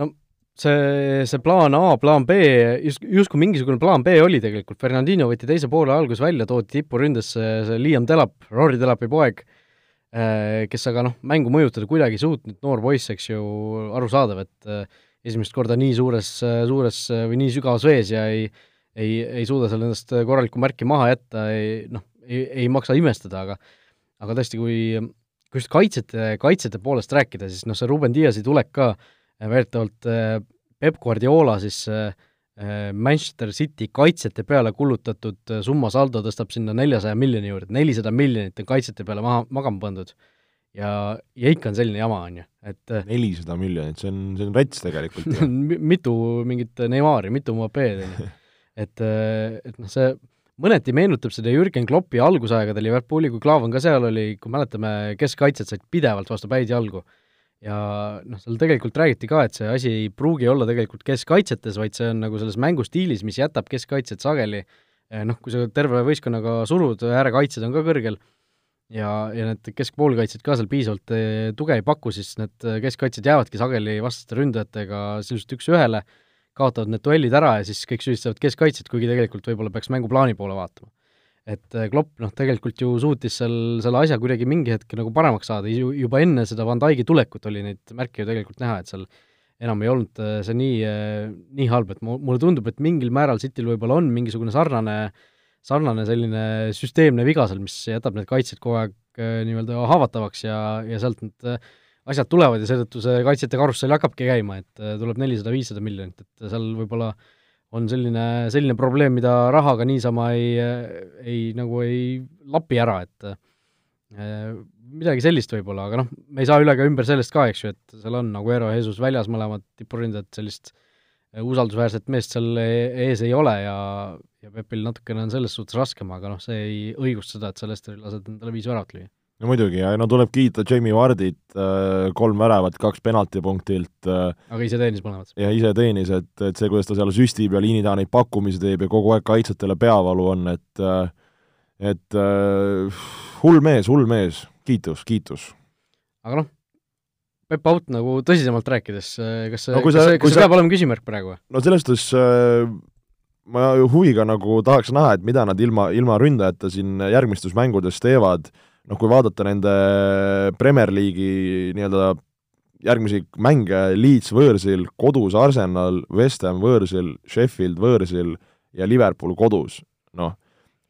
no see, see plaan A, plaan B, just, justkui mingisugune plaan B oli tegelikult, Fernandino võeti teise poole alguses välja, toodi tipuründesse see Liam Delap, Rory Delapi poeg, kes aga noh, mängu mõjutada kuidagi ei suutnud, noor poiss, eks ju, arusaadav, et äh, esimest korda nii suures, suures või nii sügavas vees ja ei ei, ei suuda seal endast korralikku märki maha jätta, ei noh, ei, ei maksa imestada, aga aga tõesti, kui, kui just kaitsjate, kaitsjate poolest rääkida, siis noh, see Ruben Diasi tulek ka väidetavalt Peep Guardiola siis äh, Äh, Manchester City kaitsjate peale kulutatud äh, summa saldo tõstab sinna neljasaja miljoni juurde, nelisada miljonit on kaitsjate peale maha, magama pandud. ja, ja ikka on selline jama, on ju, et äh, nelisada miljonit, see on, see on rets tegelikult mitu mingit Neimari, mitu Mbappé'd, on ju. et, et noh, see mõneti meenutab seda Jürgen Kloppi algusaegadel Liverpooli, kui Klaavan ka seal oli, kui mäletame, keskkaitsjad said pidevalt vastu päid jalgu ja noh, seal tegelikult räägiti ka, et see asi ei pruugi olla tegelikult keskkaitsetes, vaid see on nagu selles mängustiilis, mis jätab keskkaitsjad sageli eh, noh, kui sa terve võistkonnaga surud, äärekaitsjad on ka kõrgel, ja, ja need keskpoolkaitsjad ka seal piisavalt eh, tuge ei paku, siis need keskkaitsjad jäävadki sageli vastaste ründajatega sisuliselt üks-ühele, kaotavad need duellid ära ja siis kõik süüdistavad keskkaitset, kuigi tegelikult võib-olla peaks mänguplaani poole vaatama et äh, Klopp noh, tegelikult ju suutis seal selle asja kuidagi mingi hetk nagu paremaks saada, ju juba enne seda Van Dijk'i tulekut oli neid märke ju tegelikult näha, et seal enam ei olnud äh, see nii, äh, nii halb, et mu, mulle tundub, et mingil määral Cityl võib-olla on mingisugune sarnane, sarnane selline süsteemne viga seal, mis jätab need kaitsjad kogu aeg nii-öelda haavatavaks ja, ja sealt need asjad tulevad ja seetõttu see kaitsjate karussell hakkabki käima, et tuleb nelisada, viissada miljonit, et seal võib-olla äh, on selline, selline probleem, mida rahaga niisama ei, ei nagu ei lapi ära, et midagi sellist võib-olla, aga noh, me ei saa üle ega ümber sellest ka, eks ju, et seal on nagu Eero ja Jesus väljas, mõlemad tipuründajad, sellist usaldusväärset meest seal e-, ees ei ole ja, ja Pepil natukene on selles suhtes raskem, aga noh, see ei õigusta seda, et sa Lesteril lased endale viis väravat lüüa no muidugi, ja no tuleb kiita Jamie Wardit, äh, kolm väravat, kaks penaltipunktilt. Äh, aga ise teenis mõlemad? ja ise teenis, et, et see, kuidas ta seal süstib ja liini taha neid pakkumisi teeb ja kogu aeg kaitsjatele peavalu on, et et uh, hull mees, hull mees, kiitus, kiitus. aga noh, Peep Aut nagu tõsisemalt rääkides, kas see no,, kas see, kas see peab olema küsimärk praegu või? no selles suhtes äh, ma huviga nagu tahaks näha, et mida nad ilma, ilma ründajata siin järgmistes mängudes teevad äh,, noh, kui vaadata nende Premier League'i nii-öelda järgmisi mänge, Leeds võõrsil, kodus Arsenal, West Ham võõrsil, Sheffield võõrsil ja Liverpool kodus, noh,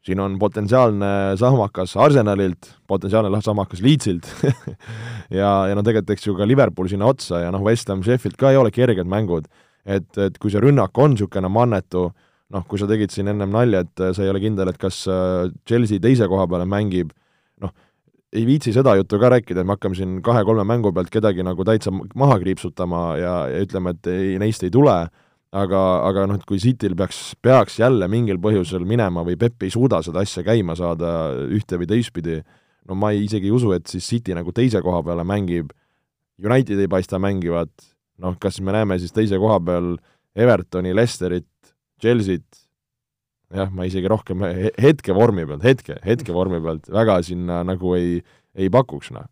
siin on potentsiaalne sahmakas Arsenalilt, potentsiaalne sahmakas Leedsilt ja, ja no tegelikult eks ju ka Liverpool sinna otsa ja noh, West Ham, Sheffield ka ei ole kerged mängud. et, et kui see rünnak on niisugune mannetu, noh, kui sa tegid siin ennem nalja, et sa ei ole kindel, et kas äh, Chelsea teise koha peale mängib, noh, ei viitsi seda juttu ka rääkida, et me hakkame siin kahe-kolme mängu pealt kedagi nagu täitsa maha kriipsutama ja, ja ütlema, et ei, neist ei tule, aga, aga noh, et kui Cityl peaks, peaks jälle mingil põhjusel minema või Pepp ei suuda seda asja käima saada ühte või teistpidi, no ma ei, isegi ei usu, et siis City nagu teise koha peale mängib, United ei paista mängivat, noh, kas me näeme siis teise koha peal Evertoni, Lesterit, Chelsea't, jah, ma isegi rohkem hetke vormi pealt, hetke, hetke vormi pealt väga sinna nagu ei, ei pakuks, noh.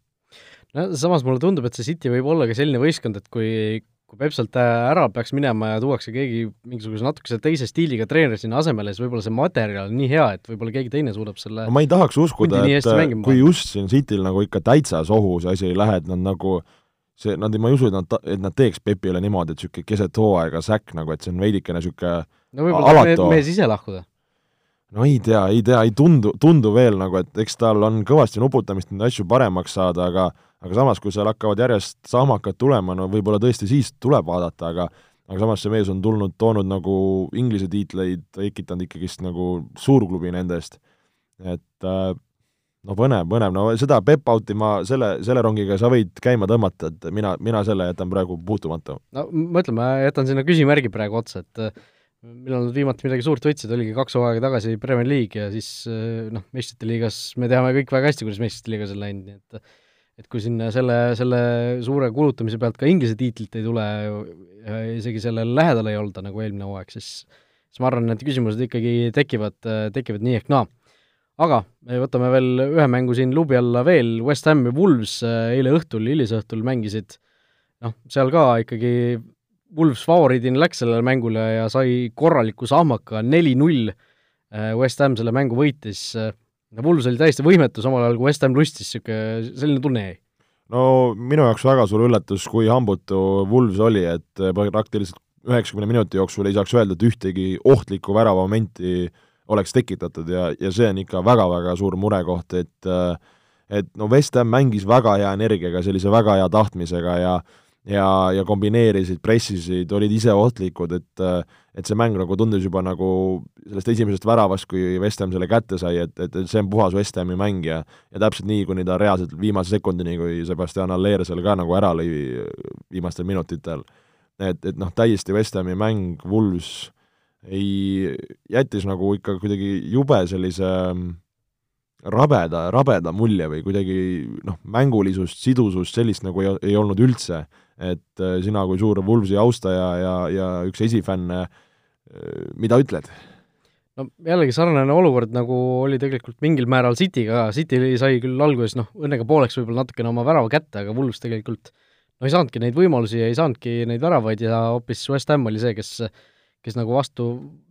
no samas mulle tundub, et see City võib olla ka selline võistkond, et kui kui Peep sealt ära peaks minema ja tuuakse keegi mingisuguse natukese teise stiiliga treener sinna asemele, siis võib-olla see materjal on nii hea, et võib-olla keegi teine suudab selle no ma ei tahaks uskuda, et kui just siin Cityl nagu ikka täitsa sohu see asi ei lähe, et nad nagu see, nad, ma ei usu, et nad, et nad teeks Pepile niimoodi, et niisugune keset hooaega säkk nagu, et see on veidikene niisugune no võib-olla tahab mees ise lahkuda no ei tea, ei tea, ei tundu, tundu veel nagu, et eks tal on kõvasti nuputamist neid asju paremaks saada, aga aga samas, kui seal hakkavad järjest sahmakad tulema, no võib-olla tõesti siis tuleb vaadata, aga aga samas see mees on tulnud, toonud nagu Inglise tiitleid, tekitanud ikkagist nagu suurklubi nendest. et äh, no põnev, põnev, no seda Pep-Outi ma selle, selle rongiga sa võid käima tõmmata, et mina, mina selle jätan praegu puutumata. no ma ütlen, ma jätan sinna küsimärgi praegu otsa, et millal nad viimati midagi suurt võitsid, oligi kaks hooaega tagasi Premier League ja siis eh, noh, meistrite liigas me teame kõik väga hästi, kuidas meistrite liigas on läinud, nii et et kui sinna selle, selle suure kulutamise pealt ka Inglise tiitlit ei tule isegi sellele lähedal ei olda, nagu eelmine hooaeg, siis siis ma arvan, et küsimused ikkagi tekivad, tekivad nii ehk naa. aga me võtame veel ühe mängu siin luubi alla veel, West Ham ja Wolves eile õhtul, hilisõhtul mängisid noh, seal ka ikkagi Wolves favoriidina läks sellele mängule ja sai korraliku sahmaka neli-null, äh, West Ham selle mängu võitis, äh, Wolves oli täiesti võimetu, samal ajal kui West Ham lustis, niisugune, selline tunne jäi. no minu jaoks väga suur üllatus, kui hambutu Wolves oli, et äh, praktiliselt üheksakümne minuti jooksul ei saaks öelda, et ühtegi ohtlikku väravamomenti oleks tekitatud ja, ja see on ikka väga-väga suur murekoht, et et no West Ham mängis väga hea energiaga, sellise väga hea tahtmisega ja ja, ja kombineerisid, pressisid, olid ise ohtlikud, et et see mäng nagu tundus juba nagu sellest esimesest väravast, kui West Ham selle kätte sai, et, et, et see on puhas West Hami mäng ja ja täpselt nii, kuni ta reaalselt viimase sekundini, kui Sebastian Aller seal ka nagu ära lõi viimastel minutitel. et, et noh, täiesti West Hami mäng, Wools ei, jättis nagu ikka kuidagi jube sellise rabeda, rabeda mulje või kuidagi noh, mängulisust, sidusust, sellist nagu ei, ei olnud üldse et äh, sina kui suur Wolvesi austaja ja, ja üks esifänn, äh, mida ütled? no jällegi sarnane olukord, nagu oli tegelikult mingil määral City'ga, City sai küll alguses noh, õnnega pooleks võib-olla natukene oma värava kätte, aga Wolves tegelikult no ei saanudki neid võimalusi ja ei saanudki neid väravaid ja hoopis West Ham oli see, kes kes nagu vastu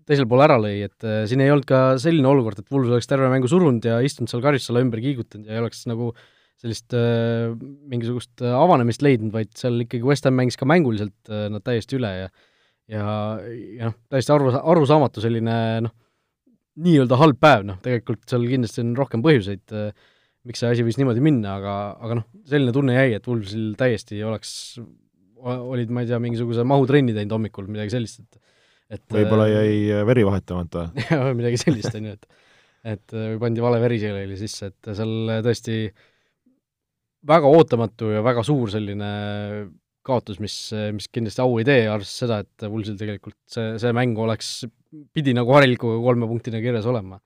teisel pool ära lõi, et äh, siin ei olnud ka selline olukord, et Wolves oleks terve mängu surunud ja istunud seal karjusala ümber kiigutanud ja ei oleks nagu sellist äh, mingisugust äh, avanemist leidnud, vaid seal ikkagi West Ham mängis ka mänguliselt äh, nad täiesti üle ja ja, ja noh, täiesti aru, arusaamatu selline noh, nii-öelda halb päev, noh tegelikult seal kindlasti on rohkem põhjuseid äh,, miks see asi võis niimoodi minna, aga, aga noh, selline tunne jäi, et Wolvesil täiesti oleks, olid, ma ei tea, mingisuguse mahutrenni teinud hommikul, midagi sellist, et et võib-olla jäi veri vahetamata midagi sellist, on ju, et et või pandi vale veriseeli sisse, et seal tõesti väga ootamatu ja väga suur selline kaotus, mis, mis kindlasti au ei tee, arvestades seda, et Woolsil tegelikult see, see mäng oleks, pidi nagu harilikuga kolme punktina kirjas olema.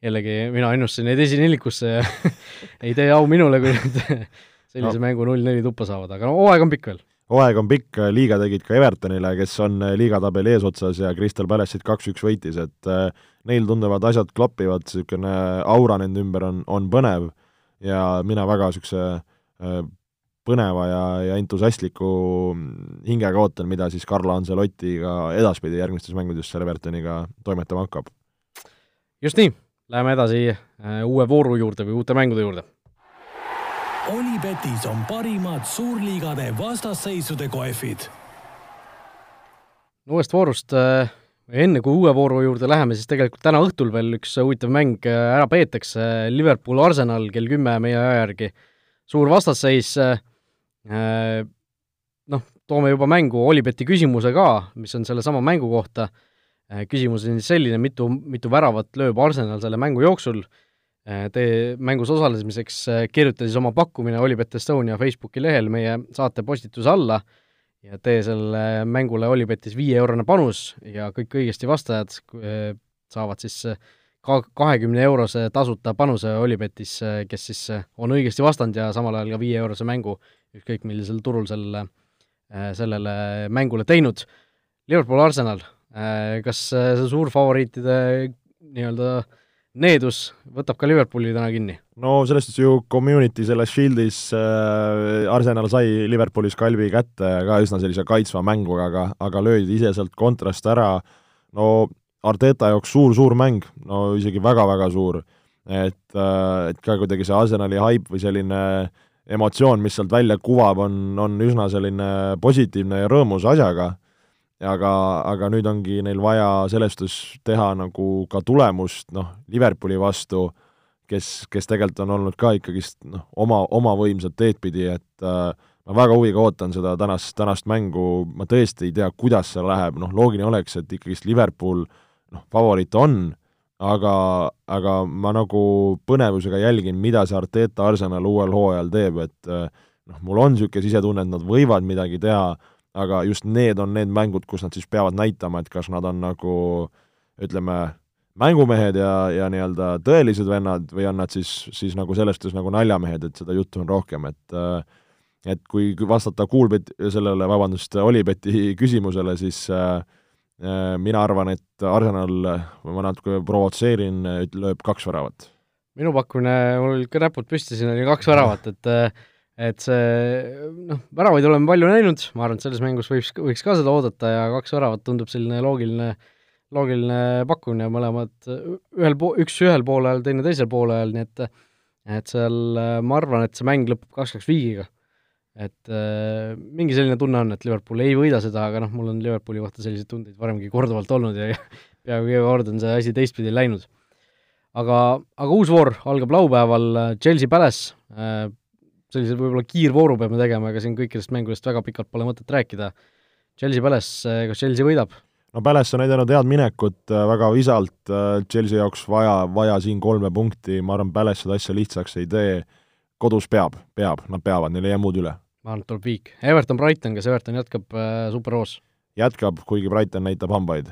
jällegi, mina ennustasin neid esinelikusse ja ei tee au minule, kui nad sellise no. mängu null-neli tuppa saavad, aga no hooaeg on pikk veel. Hooaeg on pikk, liiga tegid ka Evertonile, kes on liigatabeli eesotsas ja Crystal Palace'it kaks-üks võitis, et äh, neil tunduvad asjad klapivad, niisugune aura nende ümber on, on põnev ja mina väga niisuguse põneva ja, ja entusiastliku hingega ootan, mida siis Carlo Ancelotti ka edaspidi järgmistes mängudes selle Evertoniga toimetama hakkab. just nii, läheme edasi uue vooru juurde või uute mängude juurde. Olipetis on parimad suurliigade vastasseisude kohvid. uuest voorust äh, enne kui uue vooru juurde läheme, siis tegelikult täna õhtul veel üks huvitav mäng äh, ära peetakse, Liverpool Arsenal kell kümme meie aja järgi. suur vastasseis Äh, noh, toome juba mängu Olibeti küsimuse ka, mis on sellesama mängu kohta, küsimus on siis selline, mitu, mitu väravat lööb Arsenal selle mängu jooksul, äh, te mängus osalemiseks kirjuta siis oma pakkumine Olibet Estonia Facebooki lehel meie saate postituse alla ja tee selle mängule Olibetis viieeurone panus ja kõik õigesti vastajad saavad siis ka kahekümne eurose tasuta panuse Olipetis, kes siis on õigesti vastanud ja samal ajal ka viieeurose mängu ükskõik millisel turul sellele, äh, sellele mängule teinud. Liverpool Arsenal, äh, kas äh, see suur favoriitide nii-öelda needus võtab ka Liverpooli täna kinni? no selles suhtes ju community selles Shieldis äh, Arsenal sai Liverpoolis kalbi kätte ka üsna sellise kaitsva mänguga, aga, aga löödi ise sealt kontrast ära, no Arteta jaoks suur-suur mäng, no isegi väga-väga suur. et, et ka kuidagi see Arsenali haip või selline äh, emotsioon, mis sealt välja kuvab, on, on üsna selline positiivne ja rõõmus asjaga, aga, aga nüüd ongi neil vaja sellest teha nagu ka tulemust, noh, Liverpooli vastu, kes, kes tegelikult on olnud ka ikkagist noh, oma, oma võimsat teed pidi, et äh, ma väga huviga ootan seda tänast, tänast mängu, ma tõesti ei tea, kuidas see läheb, noh, loogiline oleks, et ikkagist Liverpool noh, favoriit on, aga, aga ma nagu põnevusega jälgin, mida see Arteta Arsenal uuel hooajal teeb, et eh, noh, mul on niisugune sisetunne, et nad võivad midagi teha, aga just need on need mängud, kus nad siis peavad näitama, et kas nad on nagu ütleme, mängumehed ja, ja nii-öelda tõelised vennad või on nad siis, siis nagu selles suhtes nagu naljamehed, et seda juttu on rohkem, et äh, et kui vastata Kuulbet-, sellele, vabandust, Olibeti küsimusele, siis äh, Äh, mina arvan, et Arsenal, ma natuke provotseerin, lööb kaks väravat. minu pakkumine, mul ka näpud püsti, siin oli kaks väravat, et et see noh, väravaid oleme palju näinud, ma arvan, et selles mängus võiks, võiks ka seda oodata ja kaks väravat tundub selline loogiline, loogiline pakkumine, mõlemad ühel po-, üks ühel poolel, teine teisel poolel, nii et et seal ma arvan, et see mäng lõpeb kaks-kaks viigiga et äh, mingi selline tunne on, et Liverpool ei võida seda, aga noh, mul on Liverpooli kohta selliseid tundeid varemgi korduvalt olnud ja peaaegu iga kord on see asi teistpidi läinud. aga, aga uus voor algab laupäeval, Chelsea Palace äh,, sellise võib-olla kiirvooru peame tegema, ega siin kõikidest mängudest väga pikalt pole mõtet rääkida. Chelsea Palace, äh, kas Chelsea võidab? no Palace on näidanud head minekut äh, väga visalt, Chelsea jaoks vaja, vaja siin kolme punkti, ma arvan, Palace seda asja lihtsaks ei tee, kodus peab, peab, nad peavad, neil ei jää muud üle ma arvan, et tuleb viik. Everton, Brighton, kas Everton jätkab äh, superhoos? jätkab, kuigi Brighton näitab hambaid.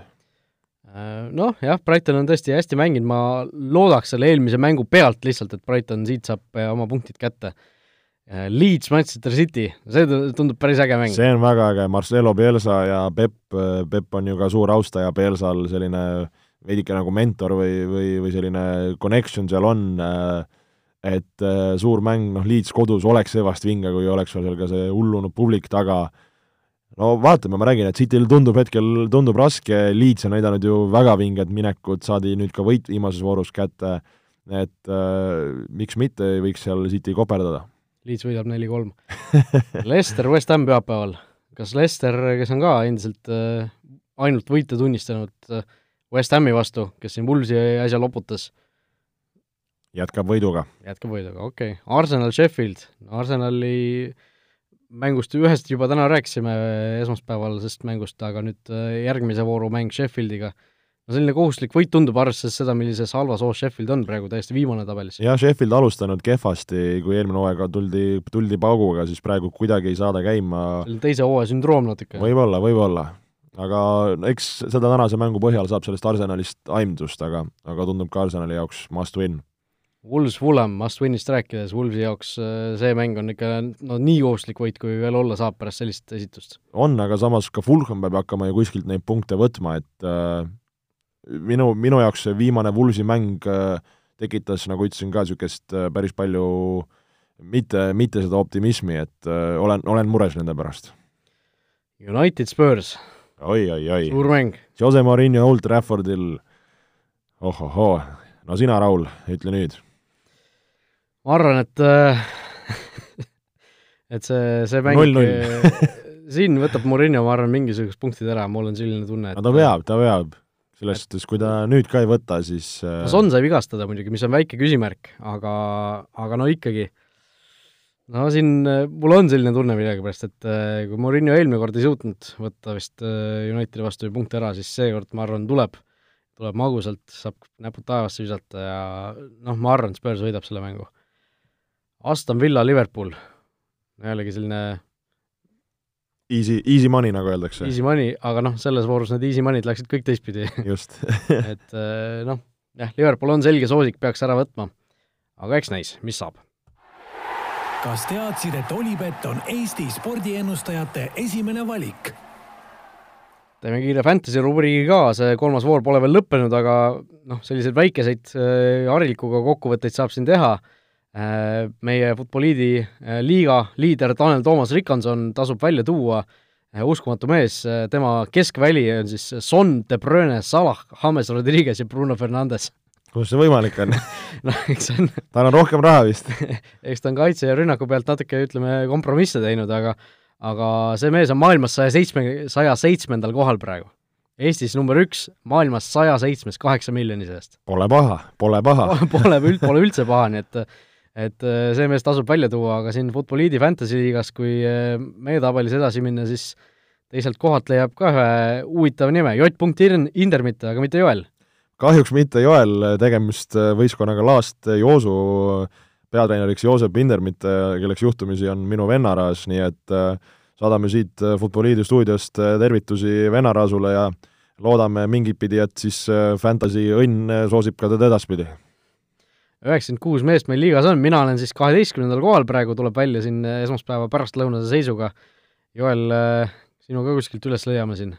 Noh, jah, Brighton on tõesti hästi mänginud, ma loodaks selle eelmise mängu pealt lihtsalt, et Brighton siit saab oma punktid kätte. Leeds, Manchester City, see tundub päris äge mäng. see on väga äge, Marcelo Bielsa ja Peep, äh, Peep on ju ka suur austaja Bielsal, selline veidike nagu mentor või, või, või selline connection seal on äh,, et äh, suur mäng, noh, Leeds kodus oleks sevast vinge, kui oleks seal ka see hullunud publik taga, no vaatame, ma räägin, et Cityl tundub hetkel, tundub raske, Leeds on näidanud ju väga vinget minekut, saadi nüüd ka võit viimases voorus kätte, et äh, miks mitte ei võiks seal City koperdada. Leeds võidab neli-kolm Leicester, West Ham pühapäeval. kas Leicester, kes on ka endiselt äh, ainult võite tunnistanud äh, West Hami vastu, kes siin Woolsi äsja loputas? Äh,, jätkab võiduga. jätkab võiduga, okei. Okay.. Arsenal, Sheffield, Arsenali mängust ühest juba täna rääkisime esmaspäeval, sest mängust, aga nüüd äh, järgmise vooru mäng Sheffieldiga, no selline kohustuslik võit tundub, arvestades seda, millises halvas hoos Sheffield on praegu, täiesti viimane tabelis. jah, Sheffield alustanud kehvasti, kui eelmine hooaega tuldi, tuldi pauguga, siis praegu kuidagi ei saada käima selline teise hooaja sündroom natuke. võib-olla, võib-olla. aga eks seda tänase mängu põhjal saab sellest Arsenalist aimdust, aga, aga tundub ka Arsenali jaoks must win. Wools Fulham must win'ist rääkides, Woolsi jaoks äh, see mäng on ikka no nii kohustuslik võit, kui veel olla saab pärast sellist esitust. on, aga samas ka Fulham peab hakkama ju kuskilt neid punkte võtma, et äh, minu, minu jaoks see viimane Woolsi mäng äh, tekitas, nagu ütlesin ka, niisugust äh, päris palju mitte, mitte seda optimismi, et äh, olen, olen mures nende pärast. United Spurs. Oi, oi, oi. suur mäng. Jose Mourinho Old Traffordil, ohohoo, no sina, Raul, ütle nüüd. Ma arvan, et äh, et see, see mäng siin võtab Murillo, ma arvan, mingisugused punktid ära, mul on selline tunne, et no ta veab, ta veab. Selles suhtes, kui ta nüüd ka ei võta, siis no Son sai vigastada muidugi, mis on väike küsimärk, aga, aga no ikkagi, no siin mul on selline tunne millegipärast, et kui Murillo eelmine kord ei suutnud võtta vist Unitedi vastu punkte ära, siis seekord ma arvan, tuleb, tuleb magusalt, saab näpud taevasse visata ja noh, ma arvan, Spurs võidab selle mängu. Aston Villa, Liverpool, jällegi selline Easy, easy money, nagu öeldakse. Easy money, aga noh, selles voorus need easy money'd läksid kõik teistpidi just et noh, jah, Liverpool on selge soosik, peaks ära võtma. aga eks näis, mis saab. kas teadsid, et Olipet on Eesti spordiennustajate esimene valik? teeme kiire fantasy rubriigi ka, see kolmas voor pole veel lõppenud, aga noh, selliseid väikeseid harilikuga kokkuvõtteid saab siin teha Äh, meie Futboliidi äh, liiga liider Tanel Toomas Rikanson tasub välja tuua, äh, uskumatu mees, tema keskväli on siis Son, De Bruyne, Salah, James Rodriguez ja Bruno Fernandes. kuidas see võimalik on noh, eks see on tal on rohkem raha vist eks ta on kaitse ja rünnaku pealt natuke, ütleme, kompromisse teinud, aga aga see mees on maailmas saja seitsme, saja seitsmendal kohal praegu. Eestis number üks, maailmas saja seitsmes, kaheksa miljoni seest. Pole paha, pole paha Pole, pole üldse paha, nii et et äh, see mees tasub välja tuua, aga siin Futboliidi Fantasy liigas, kui äh, meie tabelis edasi minna, siis teiselt kohalt leiab ka ühe huvitava nime, J. Indermitte, aga mitte Joel. kahjuks mitte Joel, tegemist äh, võistkonnaga Laast Joosu peatreeneriks Joosep Indermitte, kelleks juhtumisi on minu vennaraas, nii et saadame siit Futboliidi stuudiost tervitusi vennaraasule ja loodame mingit pidi, et siis Fantasy õnn soosib ka teda edaspidi üheksakümmend kuus meest meil liigas on, mina olen siis kaheteistkümnendal kohal praegu, tuleb välja siin esmaspäeva pärastlõunase seisuga. Joel, äh, sinu ka kuskilt üles leiame siin?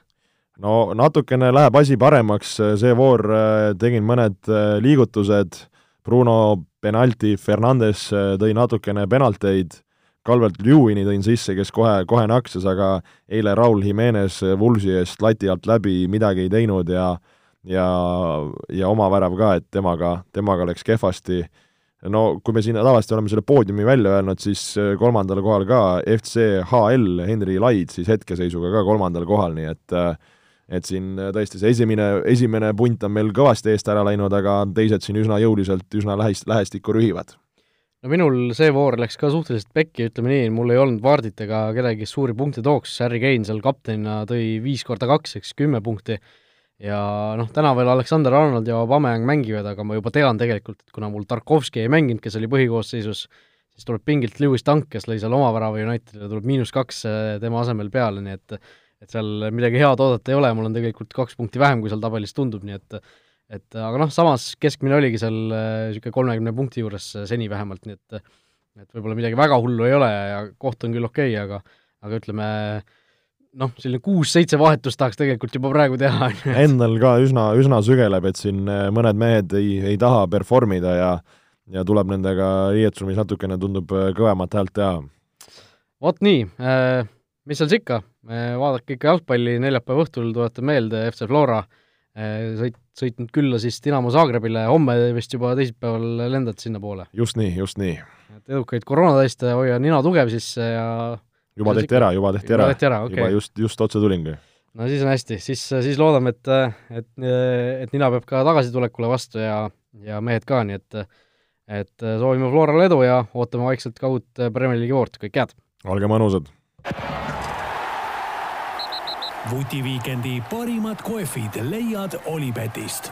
no natukene läheb asi paremaks, see voor äh, tegin mõned äh, liigutused, Bruno penalti, Fernandes tõi natukene penalteid, Calvert Lewini tõin sisse, kes kohe, kohe naksis, aga eile Raul Jimenez Vulsi eest lati alt läbi midagi ei teinud ja ja, ja oma värav ka, et temaga, temaga läks kehvasti. no kui me siin tavaliselt oleme selle poodiumi välja öelnud, siis äh, kolmandal kohal ka FC HL Henri Laid siis hetkeseisuga ka kolmandal kohal, nii et äh, et siin äh, tõesti see esimene, esimene punt on meil kõvasti eest ära läinud, aga teised siin üsna jõuliselt, üsna lähest-, lähestikku rühivad. No minul see voor läks ka suhteliselt pekki, ütleme nii, mul ei olnud Vardit ega kedagi, kes suuri punkte tooks, Harry Kane seal kaptenina tõi viis korda kaks, eks kümme punkti, ja noh, täna veel Aleksander Arnold ja Aubameyang mängivad, aga ma juba tean tegelikult, et kuna mul Tarkovski ei mänginud, kes oli põhikoosseisus, siis tuleb pingilt Lewis Dunk, kes lõi seal oma värava Unitedile, tuleb miinus kaks äh, tema asemel peale, nii et et seal midagi head oodata ei ole, mul on tegelikult kaks punkti vähem, kui seal tabelis tundub, nii et et aga noh, samas keskmine oligi seal niisugune äh, kolmekümne punkti juures äh, seni vähemalt, nii et et võib-olla midagi väga hullu ei ole ja koht on küll okei okay,, aga aga ütleme, noh, selline kuus-seitse vahetust tahaks tegelikult juba praegu teha. Endal ka üsna, üsna sügeleb, et siin äh, mõned mehed ei, ei taha perform ida ja ja tuleb nendega riietusruumis natukene, tundub, äh, kõvemat häält teha. vot nii, äh, mis seal siis ikka, vaadake ikka jalgpalli neljapäeva õhtul, tuletan meelde, FC Flora sõit, sõitnud külla siis Dinamo Zagrebile, homme vist juba teisipäeval lendad sinnapoole. just nii, just nii. et edukaid koroonateste, hoia nina tugev sisse ja juba tehti ära, juba tehti ära, ära, okay. juba just, just otse tulingi. no siis on hästi, siis, siis loodame, et, et, et nina peab ka tagasitulekule vastu ja, ja mehed ka, nii et et soovime Florale edu ja ootame vaikselt ka uut Premier League'i voort, kõike head! olge mõnusad! vutiviikendi parimad kohvid leiad Olipetist